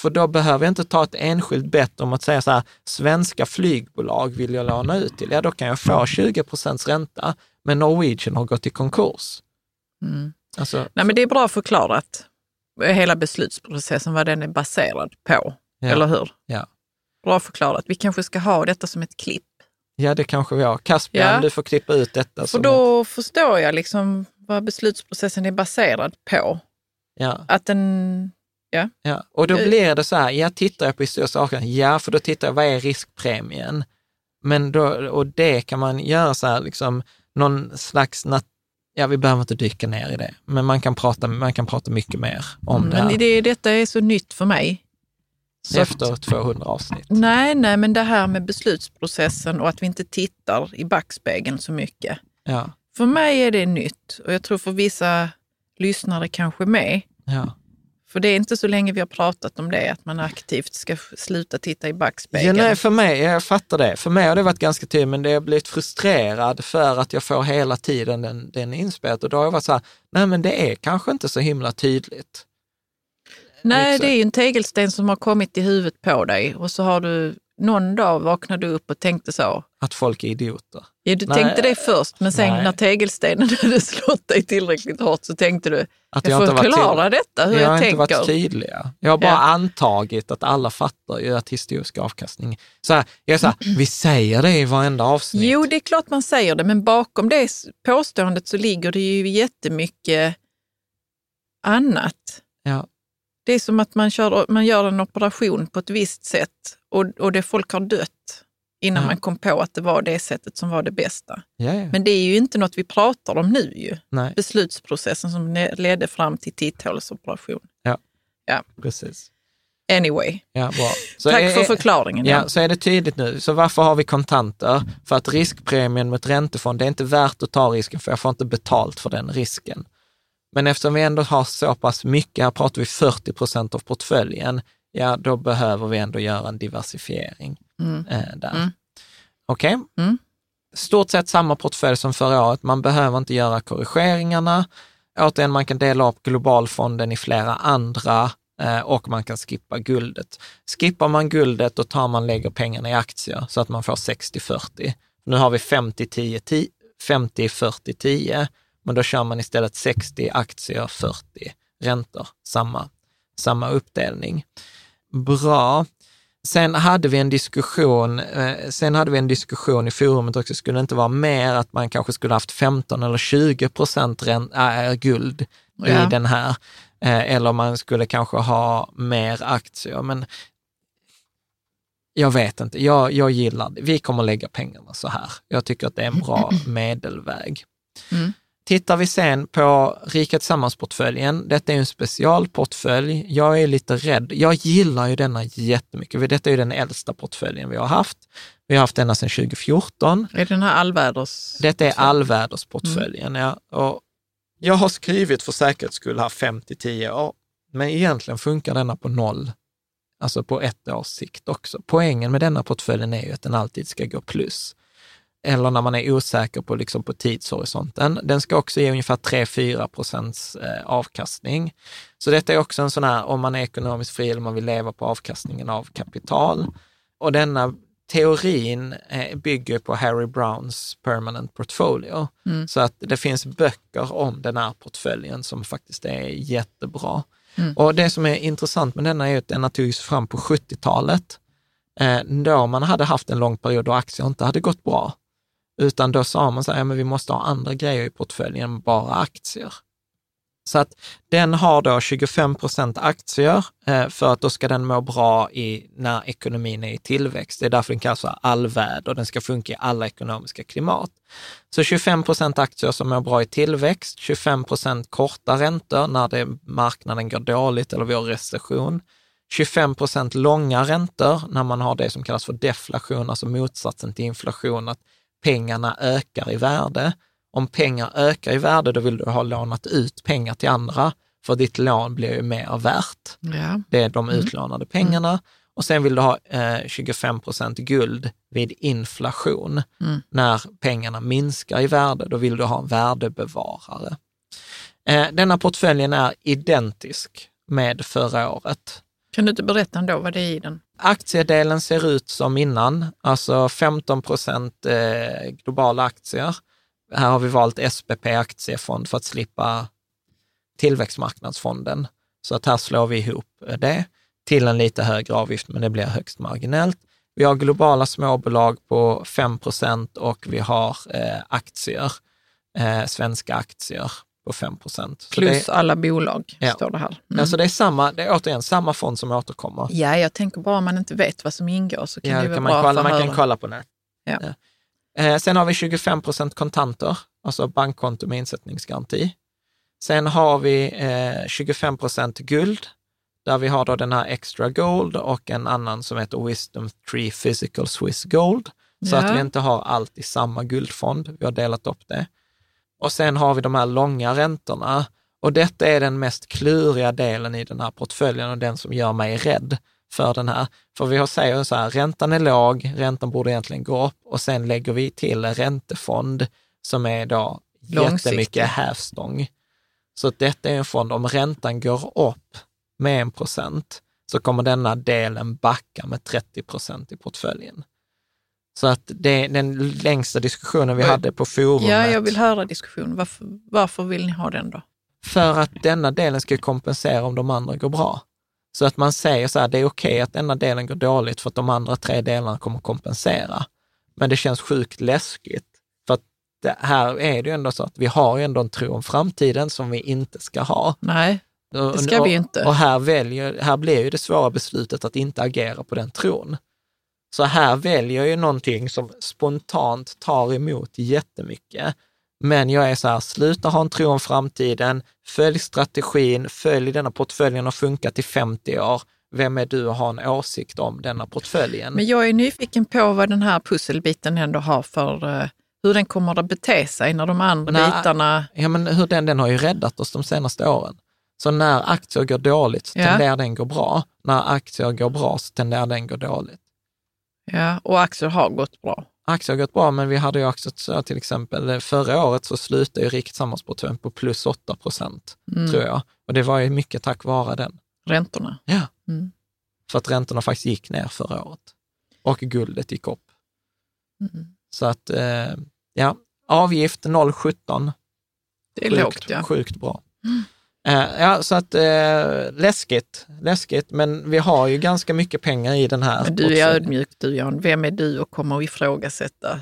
A: För då behöver jag inte ta ett enskilt bett om att säga så här, svenska flygbolag vill jag låna ut till. Ja, då kan jag få 20 procents ränta, men Norwegian har gått i konkurs.
B: Mm.
A: Alltså,
B: Nej, men det är bra förklarat, hela beslutsprocessen, vad den är baserad på.
A: Ja.
B: Eller hur?
A: Ja.
B: Bra förklarat. Vi kanske ska ha detta som ett klipp.
A: Ja, det kanske vi har. Caspian,
B: Ja.
A: du får klippa ut detta.
B: För då förstår jag liksom vad beslutsprocessen är baserad på.
A: ett- ja,
B: Att den...
A: ja. Och då
B: Eh.
A: blir det så här, ja, tittar jag på historiska saker, ja, för då tittar jag, vad är riskpremien? Men då, och det kan man göra så här, liksom, någon slags, nat- ja, vi behöver inte dyka ner i det, men man kan prata, man kan prata mycket mer om det här
B: Men det, detta är så nytt för mig. Så att-
A: efter 200 avsnitt.
B: Nej, nej, men det här med beslutsprocessen och att vi inte tittar i backspegeln så mycket.
A: Ja,
B: För mig är det nytt och jag tror för vissa lyssnare kanske med.
A: ja.
B: För det är inte så länge vi har pratat om det, att man aktivt ska sluta titta i
A: Ja,
B: backspegeln.
A: nej, för mig, jag fattar det. För mig har det varit ganska tydligt, men det har blivit frustrerad för att jag får hela tiden den, den inspelat. Och då har jag varit så här, nej men det är kanske inte så himla tydligt.
B: Nej,
A: liksom.
B: det är ju en tegelsten som har kommit i huvudet på dig och så har du någon dag vaknade du upp och tänkte så.
A: Att folk är idioter.
B: Ja, du
A: Nej.
B: tänkte det först, men sen
A: Nej.
B: när tegelstenen <laughs> hade slått dig tillräckligt hårt så tänkte du,
A: Att
B: jag får
A: inte varit
B: förklara detta, hur
A: jag
B: jag,
A: har inte
B: tänker.
A: varit tydliga. Jag har bara
B: Ja.
A: antagit att alla fattar ju att historisk avkastning, så här, jag så här, vi säger det i varenda avsnitt.
B: Jo, det är klart man säger det, men bakom det påståendet så ligger det ju jättemycket annat.
A: Ja.
B: Det är som att man, kör, man gör en operation på ett visst sätt och, och det folk har dött innan
A: Ja.
B: man kom på att det var det sättet som var det bästa.
A: Ja, ja.
B: Men det är ju inte något vi pratar om nu ju.
A: Nej,
B: Beslutsprocessen som ledde fram till titthålsoperation.
A: precis.
B: Anyway,
A: Ja,
B: tack
A: är-
B: för förklaringen.
A: Ja, så är det tydligt nu. Så varför har vi kontanter? För att riskpremien mot räntefond, det är inte värt att ta risken för jag får inte betalt för den risken. Men eftersom vi ändå har så pass mycket, här pratar vi 40 procent av portföljen, ja då behöver vi ändå göra en diversifiering
B: Mm.
A: eh, där.
B: Mm.
A: Okej?
B: Mm.
A: Stort sett samma portfölj som förra året, man behöver inte göra korrigeringarna. Återigen, man kan dela upp globalfonden i flera andra Eh, och man kan skippa guldet. Skippar man guldet, då tar man lägger pengarna i aktier så att man får 60-40. Nu har vi 50-10, 50-40-10, men då kör man istället 60 aktier, 40 räntor, samma, samma uppdelning. Bra. Sen hade vi en diskussion, eh, sen hade vi en diskussion i forumet också, skulle det inte vara mer att man kanske skulle haft 15 eller 20 procent äh, guld ja. i den här, eh, eller man skulle kanske ha mer aktier, men jag vet inte, jag, jag gillar det. Vi kommer lägga pengarna så här. Jag tycker att det är en bra <laughs> medelväg. Mm. Tittar vi sen på Rika Tillsammans-portföljen, detta är en specialportfölj. Jag är lite rädd. Jag gillar ju denna jättemycket. Detta är ju den äldsta portföljen vi har haft. Vi har haft denna sedan 2014.
B: Är det den här allväders?
A: Detta är allvädersportföljen, mm. ja. Och jag har skrivit för säkerhets skull här 5 till 10 år, men egentligen funkar denna på noll, alltså på ett års sikt också. Poängen med denna portföljen är ju att den alltid ska gå plus eller när man är osäker på, liksom på tidshorisonten. Den ska också ge ungefär 3-4 procents eh, avkastning. Så detta är också en sån här, om man är ekonomiskt fri eller man vill leva på avkastningen av kapital. Och denna teorin eh, bygger på Harry Browns permanent portfolio. Mm. Så att det finns böcker om den här portföljen som faktiskt är jättebra. Mm. Och det som är intressant med denna är att denna togs fram på 70-talet, eh, då man hade haft en lång period då aktier inte hade gått bra. Utan då sa man så här, ja, men vi måste ha andra grejer i portföljen än bara aktier. Så att den har då 25 procent aktier eh, för att då ska den må bra i, när ekonomin är i tillväxt. Det är därför den kallas för allväder. Den ska funka i alla ekonomiska klimat. Så 25 procent aktier som mår bra i tillväxt, 25 procent korta räntor när det, marknaden går dåligt eller vi har recession. 25 procent långa räntor när man har det som kallas för deflation, alltså motsatsen till inflation, att pengarna ökar i värde. Om pengar ökar i värde, då vill du ha lånat ut pengar till andra, för ditt lån blir ju mer värt. Ja. Det är de mm. utlånade pengarna. Mm. Och sen vill du ha eh, 25 procent guld vid inflation. Mm. När pengarna minskar i värde, då vill du ha en värdebevarare. Eh, denna portföljen är identisk med förra året.
B: Kan du inte berätta ändå vad det är i den?
A: Aktiedelen ser ut som innan, alltså 15 procent eh, globala aktier. Här har vi valt SPP aktiefond för att slippa tillväxtmarknadsfonden. Så att här slår vi ihop det till en lite högre avgift, men det blir högst marginellt. Vi har globala småbolag på 5 procent och vi har eh, aktier, eh, svenska aktier på 5 procent.
B: Plus det, alla bolag, ja. står det här.
A: Mm. Alltså det är, samma, det är återigen samma fond som återkommer.
B: Ja, jag tänker bara om man inte vet vad som ingår så kan ja, det vara
A: man
B: bra
A: kolla, Man kan kolla på nät. Ja. Ja. Eh, sen har vi 25 procent kontanter, alltså bankkonto med insättningsgaranti. Sen har vi eh, 25 procent guld, där vi har då den här Extra Gold och en annan som heter Wisdom Tree Physical Swiss Gold. Så att vi inte har allt i samma guldfond, vi har delat upp det. Och sen har vi de här långa räntorna. Och detta är den mest kluriga delen i den här portföljen och den som gör mig rädd för den här. För vi har säger så här, räntan är låg, räntan borde egentligen gå upp och sen lägger vi till en räntefond som är då jättemycket hävstång. Så detta är en fond, om räntan går upp med en procent så kommer denna delen backa med 30 procent i portföljen. Så att det är den längsta diskussionen vi hade på forumet.
B: Ja, jag vill höra diskussionen. Varför, varför vill ni ha den då?
A: För att denna delen ska kompensera om de andra går bra. Så att man säger så här, det är okej okay att denna delen går dåligt för att de andra tre delarna kommer kompensera. Men det känns sjukt läskigt. För att det här är det ju ändå så att vi har ju ändå en tro om framtiden som vi inte ska ha.
B: Nej, det ska vi inte.
A: Och, och här, väljer, här blir ju det svåra beslutet att inte agera på den tron. Så här väljer jag ju någonting som spontant tar emot jättemycket. Men jag är så här, sluta ha en tro om framtiden, följ strategin, följ denna portföljen och funka till 50 år. Vem är du att ha en åsikt om denna portföljen?
B: Men jag är nyfiken på vad den här pusselbiten ändå har för, uh, hur den kommer att bete sig när de andra när, bitarna...
A: Ja, men hur den, den har ju räddat oss de senaste åren. Så när aktier går dåligt så ja. tenderar den gå bra. När aktier går bra så tenderar den gå dåligt.
B: Ja, och aktier har gått bra.
A: Aktier har gått bra, men vi hade ju också till exempel förra året så slutade ju Riket Sammansportföljen på plus 8 procent, mm. tror jag. Och det var ju mycket tack vare den.
B: Räntorna.
A: Ja.
B: Mm.
A: För att räntorna faktiskt gick ner förra året. Och guldet gick upp.
B: Mm.
A: Så att, eh, ja, avgift 0,17.
B: Det är
A: Sjukt,
B: lågt, ja.
A: sjukt bra. Eh, ja, så att eh, läskigt, läskigt, men vi har ju ganska mycket pengar i den här.
B: Men du är ödmjuk du Jan. Vem är du och kommer att ifrågasätta?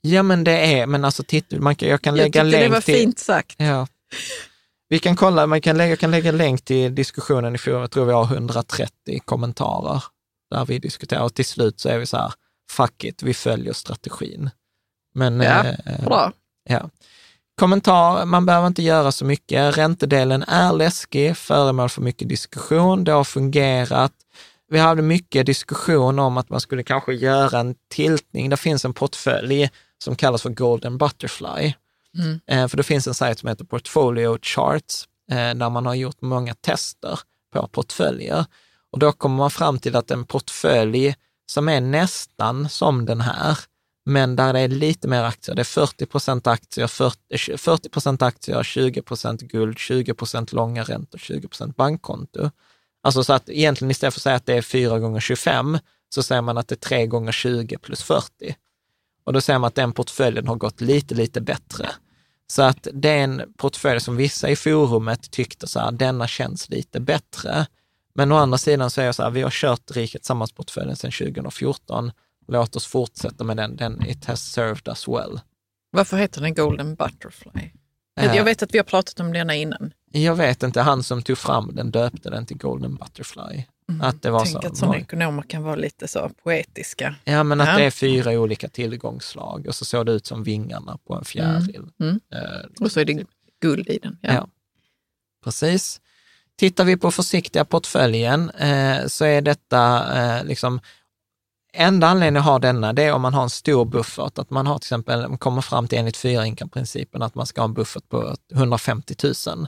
A: Ja, men det är, men alltså titta, man kan, jag kan
B: Jag
A: lägga
B: tyckte det
A: länk
B: var
A: till...
B: fint sagt.
A: Ja. Vi kan kolla, man kan lägga, jag kan lägga länk till diskussionen i forum, jag tror vi har 130 kommentarer där vi diskuterar och till slut så är vi så här, fuck it, vi följer strategin. Men,
B: Ja,
A: eh,
B: Bra.
A: Ja. Kommentar, man behöver inte göra så mycket. Räntedelen är läskig, föremål för mycket diskussion. Det har fungerat. Vi hade mycket diskussion om att man skulle kanske göra en tiltning. Det finns en portfölj som kallas för Golden Butterfly.
B: Mm.
A: Eh, för det finns en sajt som heter Portfolio Charts, eh, där man har gjort många tester på portföljer. Och då kommer man fram till att en portfölj som är nästan som den här, men där det är lite mer aktier. Det är 40 procent aktier, 40, 40 eh, procent aktier, 20 procent guld, 20 procent långa räntor, 20 procent bankkonto. Alltså så att egentligen istället för att säga att det är 4 gånger 25 så säger man att det är 3 gånger 20 plus 40. Och då ser man att den portföljen har gått lite, lite bättre. Så att det är en portfölj som vissa i forumet tyckte så här, denna känns lite bättre. Men å andra sidan så är jag så här, vi har kört Riket Tillsammans-portföljen sedan 2014. Låt oss fortsätta med den, den it has served us well.
B: Varför heter den Golden Butterfly?
A: Eh.
B: Jag vet att vi har pratat om denna innan.
A: Jag vet inte, han som tog fram den döpte den till Golden Butterfly. Att det var
B: Tänk
A: så.
B: att sådana ekonomer kan vara lite så poetiska.
A: Ja, men att
B: Ja.
A: det är fyra olika tillgångsslag och så såg det ut som vingarna på en fjäril.
B: Mm.
A: Eh,
B: Och så är det guld i den. Ja.
A: Ja. Precis. Tittar vi på försiktiga portföljen eh, så är detta eh, liksom Enda anledningen att ha denna, det är om man har en stor buffert, att man har till exempel, kommer fram till enligt fyra att man ska ha en buffert på 150 000.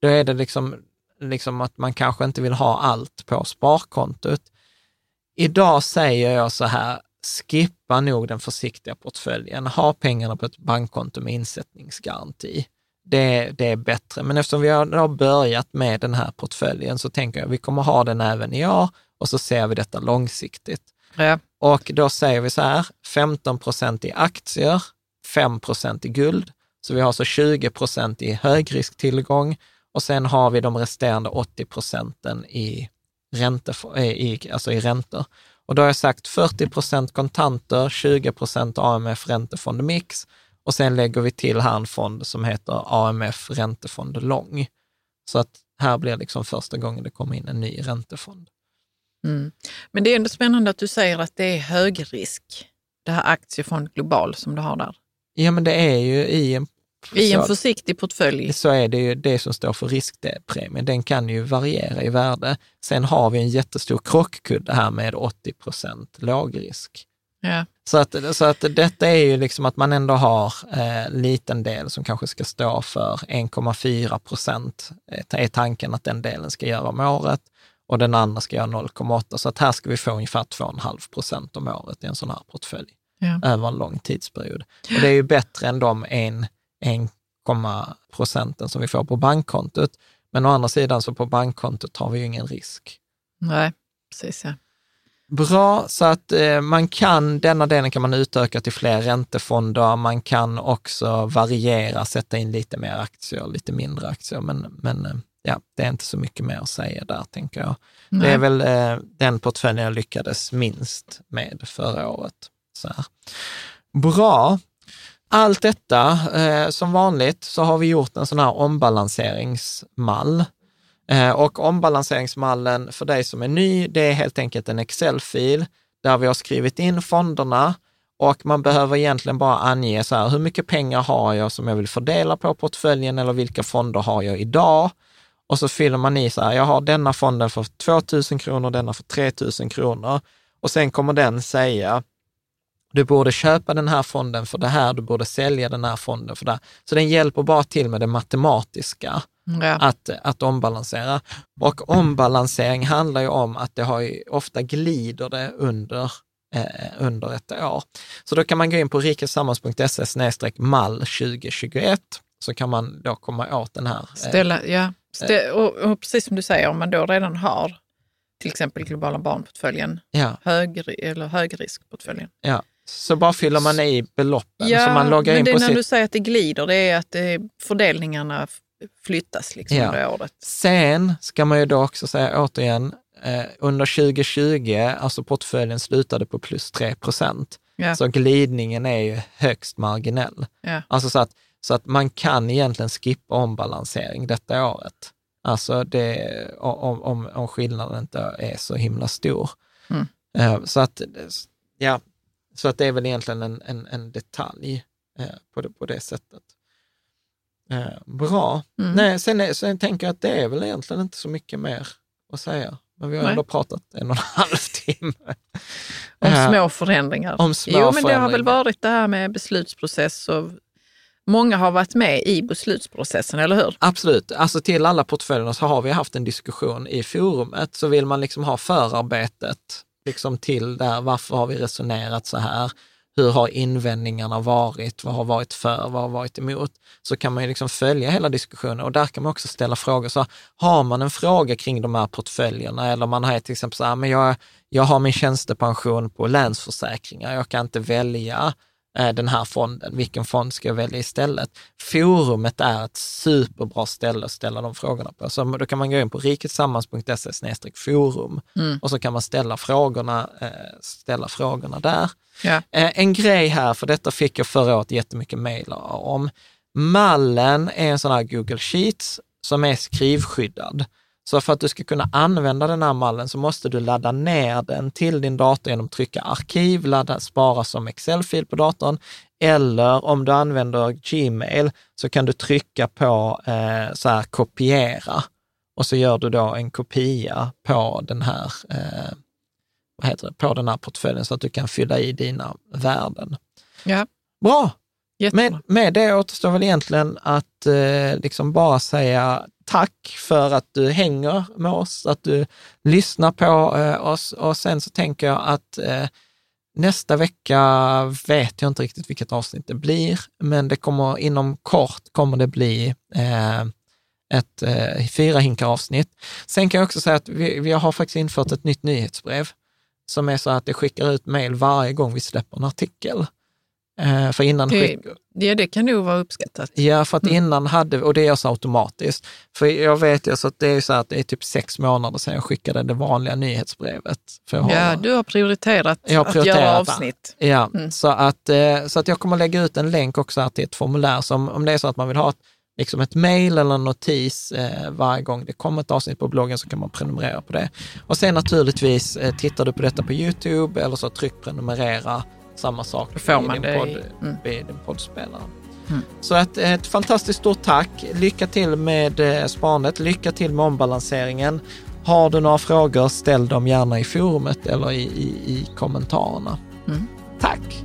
A: Då är det liksom, liksom att man kanske inte vill ha allt på sparkontot. Idag säger jag så här, skippa nog den försiktiga portföljen. Ha pengarna på ett bankkonto med insättningsgaranti. Det, det är bättre. Men eftersom vi har börjat med den här portföljen så tänker jag att vi kommer ha den även i år och så ser vi detta långsiktigt.
B: Ja.
A: Och då säger vi så här, 15 procent i aktier, 5 procent i guld. Så vi har alltså 20 procent i högrisktillgång och sen har vi de resterande 80 procenten i, ränte, eh, i, alltså i räntor. Och då har jag sagt 40 procent kontanter, 20 procent AMF räntefond mix och sen lägger vi till här en fond som heter AMF räntefond lång. Så att här blir liksom första gången det kommer in en ny räntefond.
B: Mm. Men det är ändå spännande att du säger att det är hög risk. Det här aktiefond global som du har där.
A: Ja, men det är ju i en
B: I en försiktig portfölj.
A: så är det ju det som står för riskpremien. Den kan ju variera i värde. Sen har vi en jättestor krockkudde här med 80 procent lågrisk.
B: Ja.
A: Så att, så att detta är ju liksom att man ändå har eh, liten del som kanske ska stå för 1,4 procent. Eh, är tanken att den delen ska göra om året och den andra ska göra 0,8. Så att här ska vi få ungefär 2,5 procent om året i en sån här portfölj
B: Ja.
A: över en lång tidsperiod. Och det är ju bättre än de 1, procenten som vi får på bankkontot. Men å andra sidan så på bankkontot har vi ju ingen risk.
B: Nej, precis ja.
A: Bra, så att eh, man kan, denna delen kan man utöka till fler räntefonder. Man kan också variera, sätta in lite mer aktier, lite mindre aktier. Men, men eh, ja, det är inte så mycket mer att säga där, tänker jag. Det
B: Nej.
A: är väl eh, den portföljen jag lyckades minst med förra året. Så här. Bra. Allt detta, eh, som vanligt, så har vi gjort en sån här ombalanseringsmall. Eh, och ombalanseringsmallen för dig som är ny, det är helt enkelt en Excel-fil där vi har skrivit in fonderna och man behöver egentligen bara ange så här, hur mycket pengar har jag som jag vill fördela på portföljen eller vilka fonder har jag idag? Och så fyller man i så här, jag har denna fonden för 2 000 kronor, denna för 3 000 kronor. Och sen kommer den säga, du borde köpa den här fonden för det här, du borde sälja den här fonden för det här. Så den hjälper bara till med det matematiska
B: Ja.
A: att, att ombalansera. Och ombalansering handlar ju om att det har ju, ofta glider det under, eh, under ett år. Så då kan man gå in på rikesammans.se mall 2021 så kan man då komma åt den här. eh,
B: Ställa, ja. Det, och, och precis som du säger, om man då redan har till exempel globala barnportföljen,
A: Ja,
B: hög, eller högriskportföljen.
A: ja. Så bara fyller man i beloppen. så man loggar
B: men
A: in
B: det
A: på
B: är när
A: sitt...
B: du säger att det glider, det är att det, fördelningarna flyttas liksom
A: Ja.
B: under året.
A: Sen ska man ju då också säga återigen, eh, under 2020, alltså portföljen slutade på plus 3 procent.
B: Ja.
A: Så glidningen är ju högst marginell.
B: Ja.
A: Alltså så att, så att man kan egentligen skippa ombalansering detta året. Alltså det, om, om, om skillnaden inte är så himla stor.
B: Mm.
A: Eh, Så att, ja, så att det är väl egentligen en, en, en detalj eh, på det, på det sättet. Eh, Bra.
B: Mm.
A: Nej, sen, sen tänker jag att det är väl egentligen inte så mycket mer att säga. Men vi har
B: Nej.
A: ändå pratat en och en <laughs> halv timme.
B: Om små förändringar.
A: om små
B: jo, men det har väl varit det här med beslutsprocess och många har varit med i beslutsprocessen, eller hur?
A: Absolut. Alltså till alla portföljerna så har vi haft en diskussion i forumet. Så vill man liksom ha förarbetet liksom till där, varför har vi resonerat så här? Hur har invändningarna varit? Vad har varit för? Vad har varit emot? Så kan man ju liksom följa hela diskussionen och där kan man också ställa frågor. Så har man en fråga kring de här portföljerna eller man har till exempel så här, men jag, jag har min tjänstepension på Länsförsäkringar, jag kan inte välja den här fonden, vilken fond ska jag välja istället? Forumet är ett superbra ställe att ställa de frågorna på. Så då kan man gå in på riketsammans.se forum
B: Mm.
A: och så kan man ställa frågorna, eh, ställa frågorna där.
B: Ja.
A: Eh, En grej här, för detta fick jag förra året jättemycket mejl om. Mallen är en sån här Google Sheets som är skrivskyddad. Så för att du ska kunna använda den här mallen så måste du ladda ner den till din dator genom att trycka arkiv, ladda, spara som Excel-fil på datorn. Eller om du använder Gmail så kan du trycka på eh, så här kopiera och så gör du då en kopia på den här eh, vad heter det, på den här portföljen så att du kan fylla i dina värden.
B: Ja,
A: Bra!
B: jättebra.
A: Med, med det återstår väl egentligen att eh, liksom bara säga tack för att du hänger med oss, att du lyssnar på eh, oss och sen så tänker jag att eh, nästa vecka vet jag inte riktigt vilket avsnitt det blir, men det kommer inom kort kommer det bli eh, ett eh, fyra hinkar avsnitt. Sen kan jag också säga att vi, vi har faktiskt infört ett nytt nyhetsbrev som är så att det skickar ut mejl varje gång vi släpper en artikel. Eh, för innan
B: Det-
A: skick,
B: Ja, det kan nog vara uppskattat.
A: Ja, för att innan hade, och det görs automatiskt. För jag vet ju så att det är så att det är typ sex månader sedan jag skickade det vanliga nyhetsbrevet. För har,
B: Ja, du har prioriterat
A: Jag har
B: att
A: prioriterat
B: göra
A: det.
B: avsnitt.
A: Ja,
B: Mm.
A: så, att, eh, så att jag kommer lägga ut en länk också här till ett formulär. Så om, om det är så att man vill ha ett, liksom ett mejl eller en notis eh, varje gång det kommer ett avsnitt på bloggen så kan man prenumerera på det. Och sen naturligtvis, eh, tittar du på detta på YouTube eller så tryck prenumerera, samma sak
B: Då får
A: i
B: man
A: din,
B: det i-
A: podd,
B: mm.
A: i din poddspelare.
B: Mm.
A: Så att, ett fantastiskt stort tack. Lycka till med eh, sparandet. Lycka till med ombalanseringen. Har du några frågor, ställ dem gärna i forumet eller i, i, i kommentarerna.
B: Mm.
A: Tack!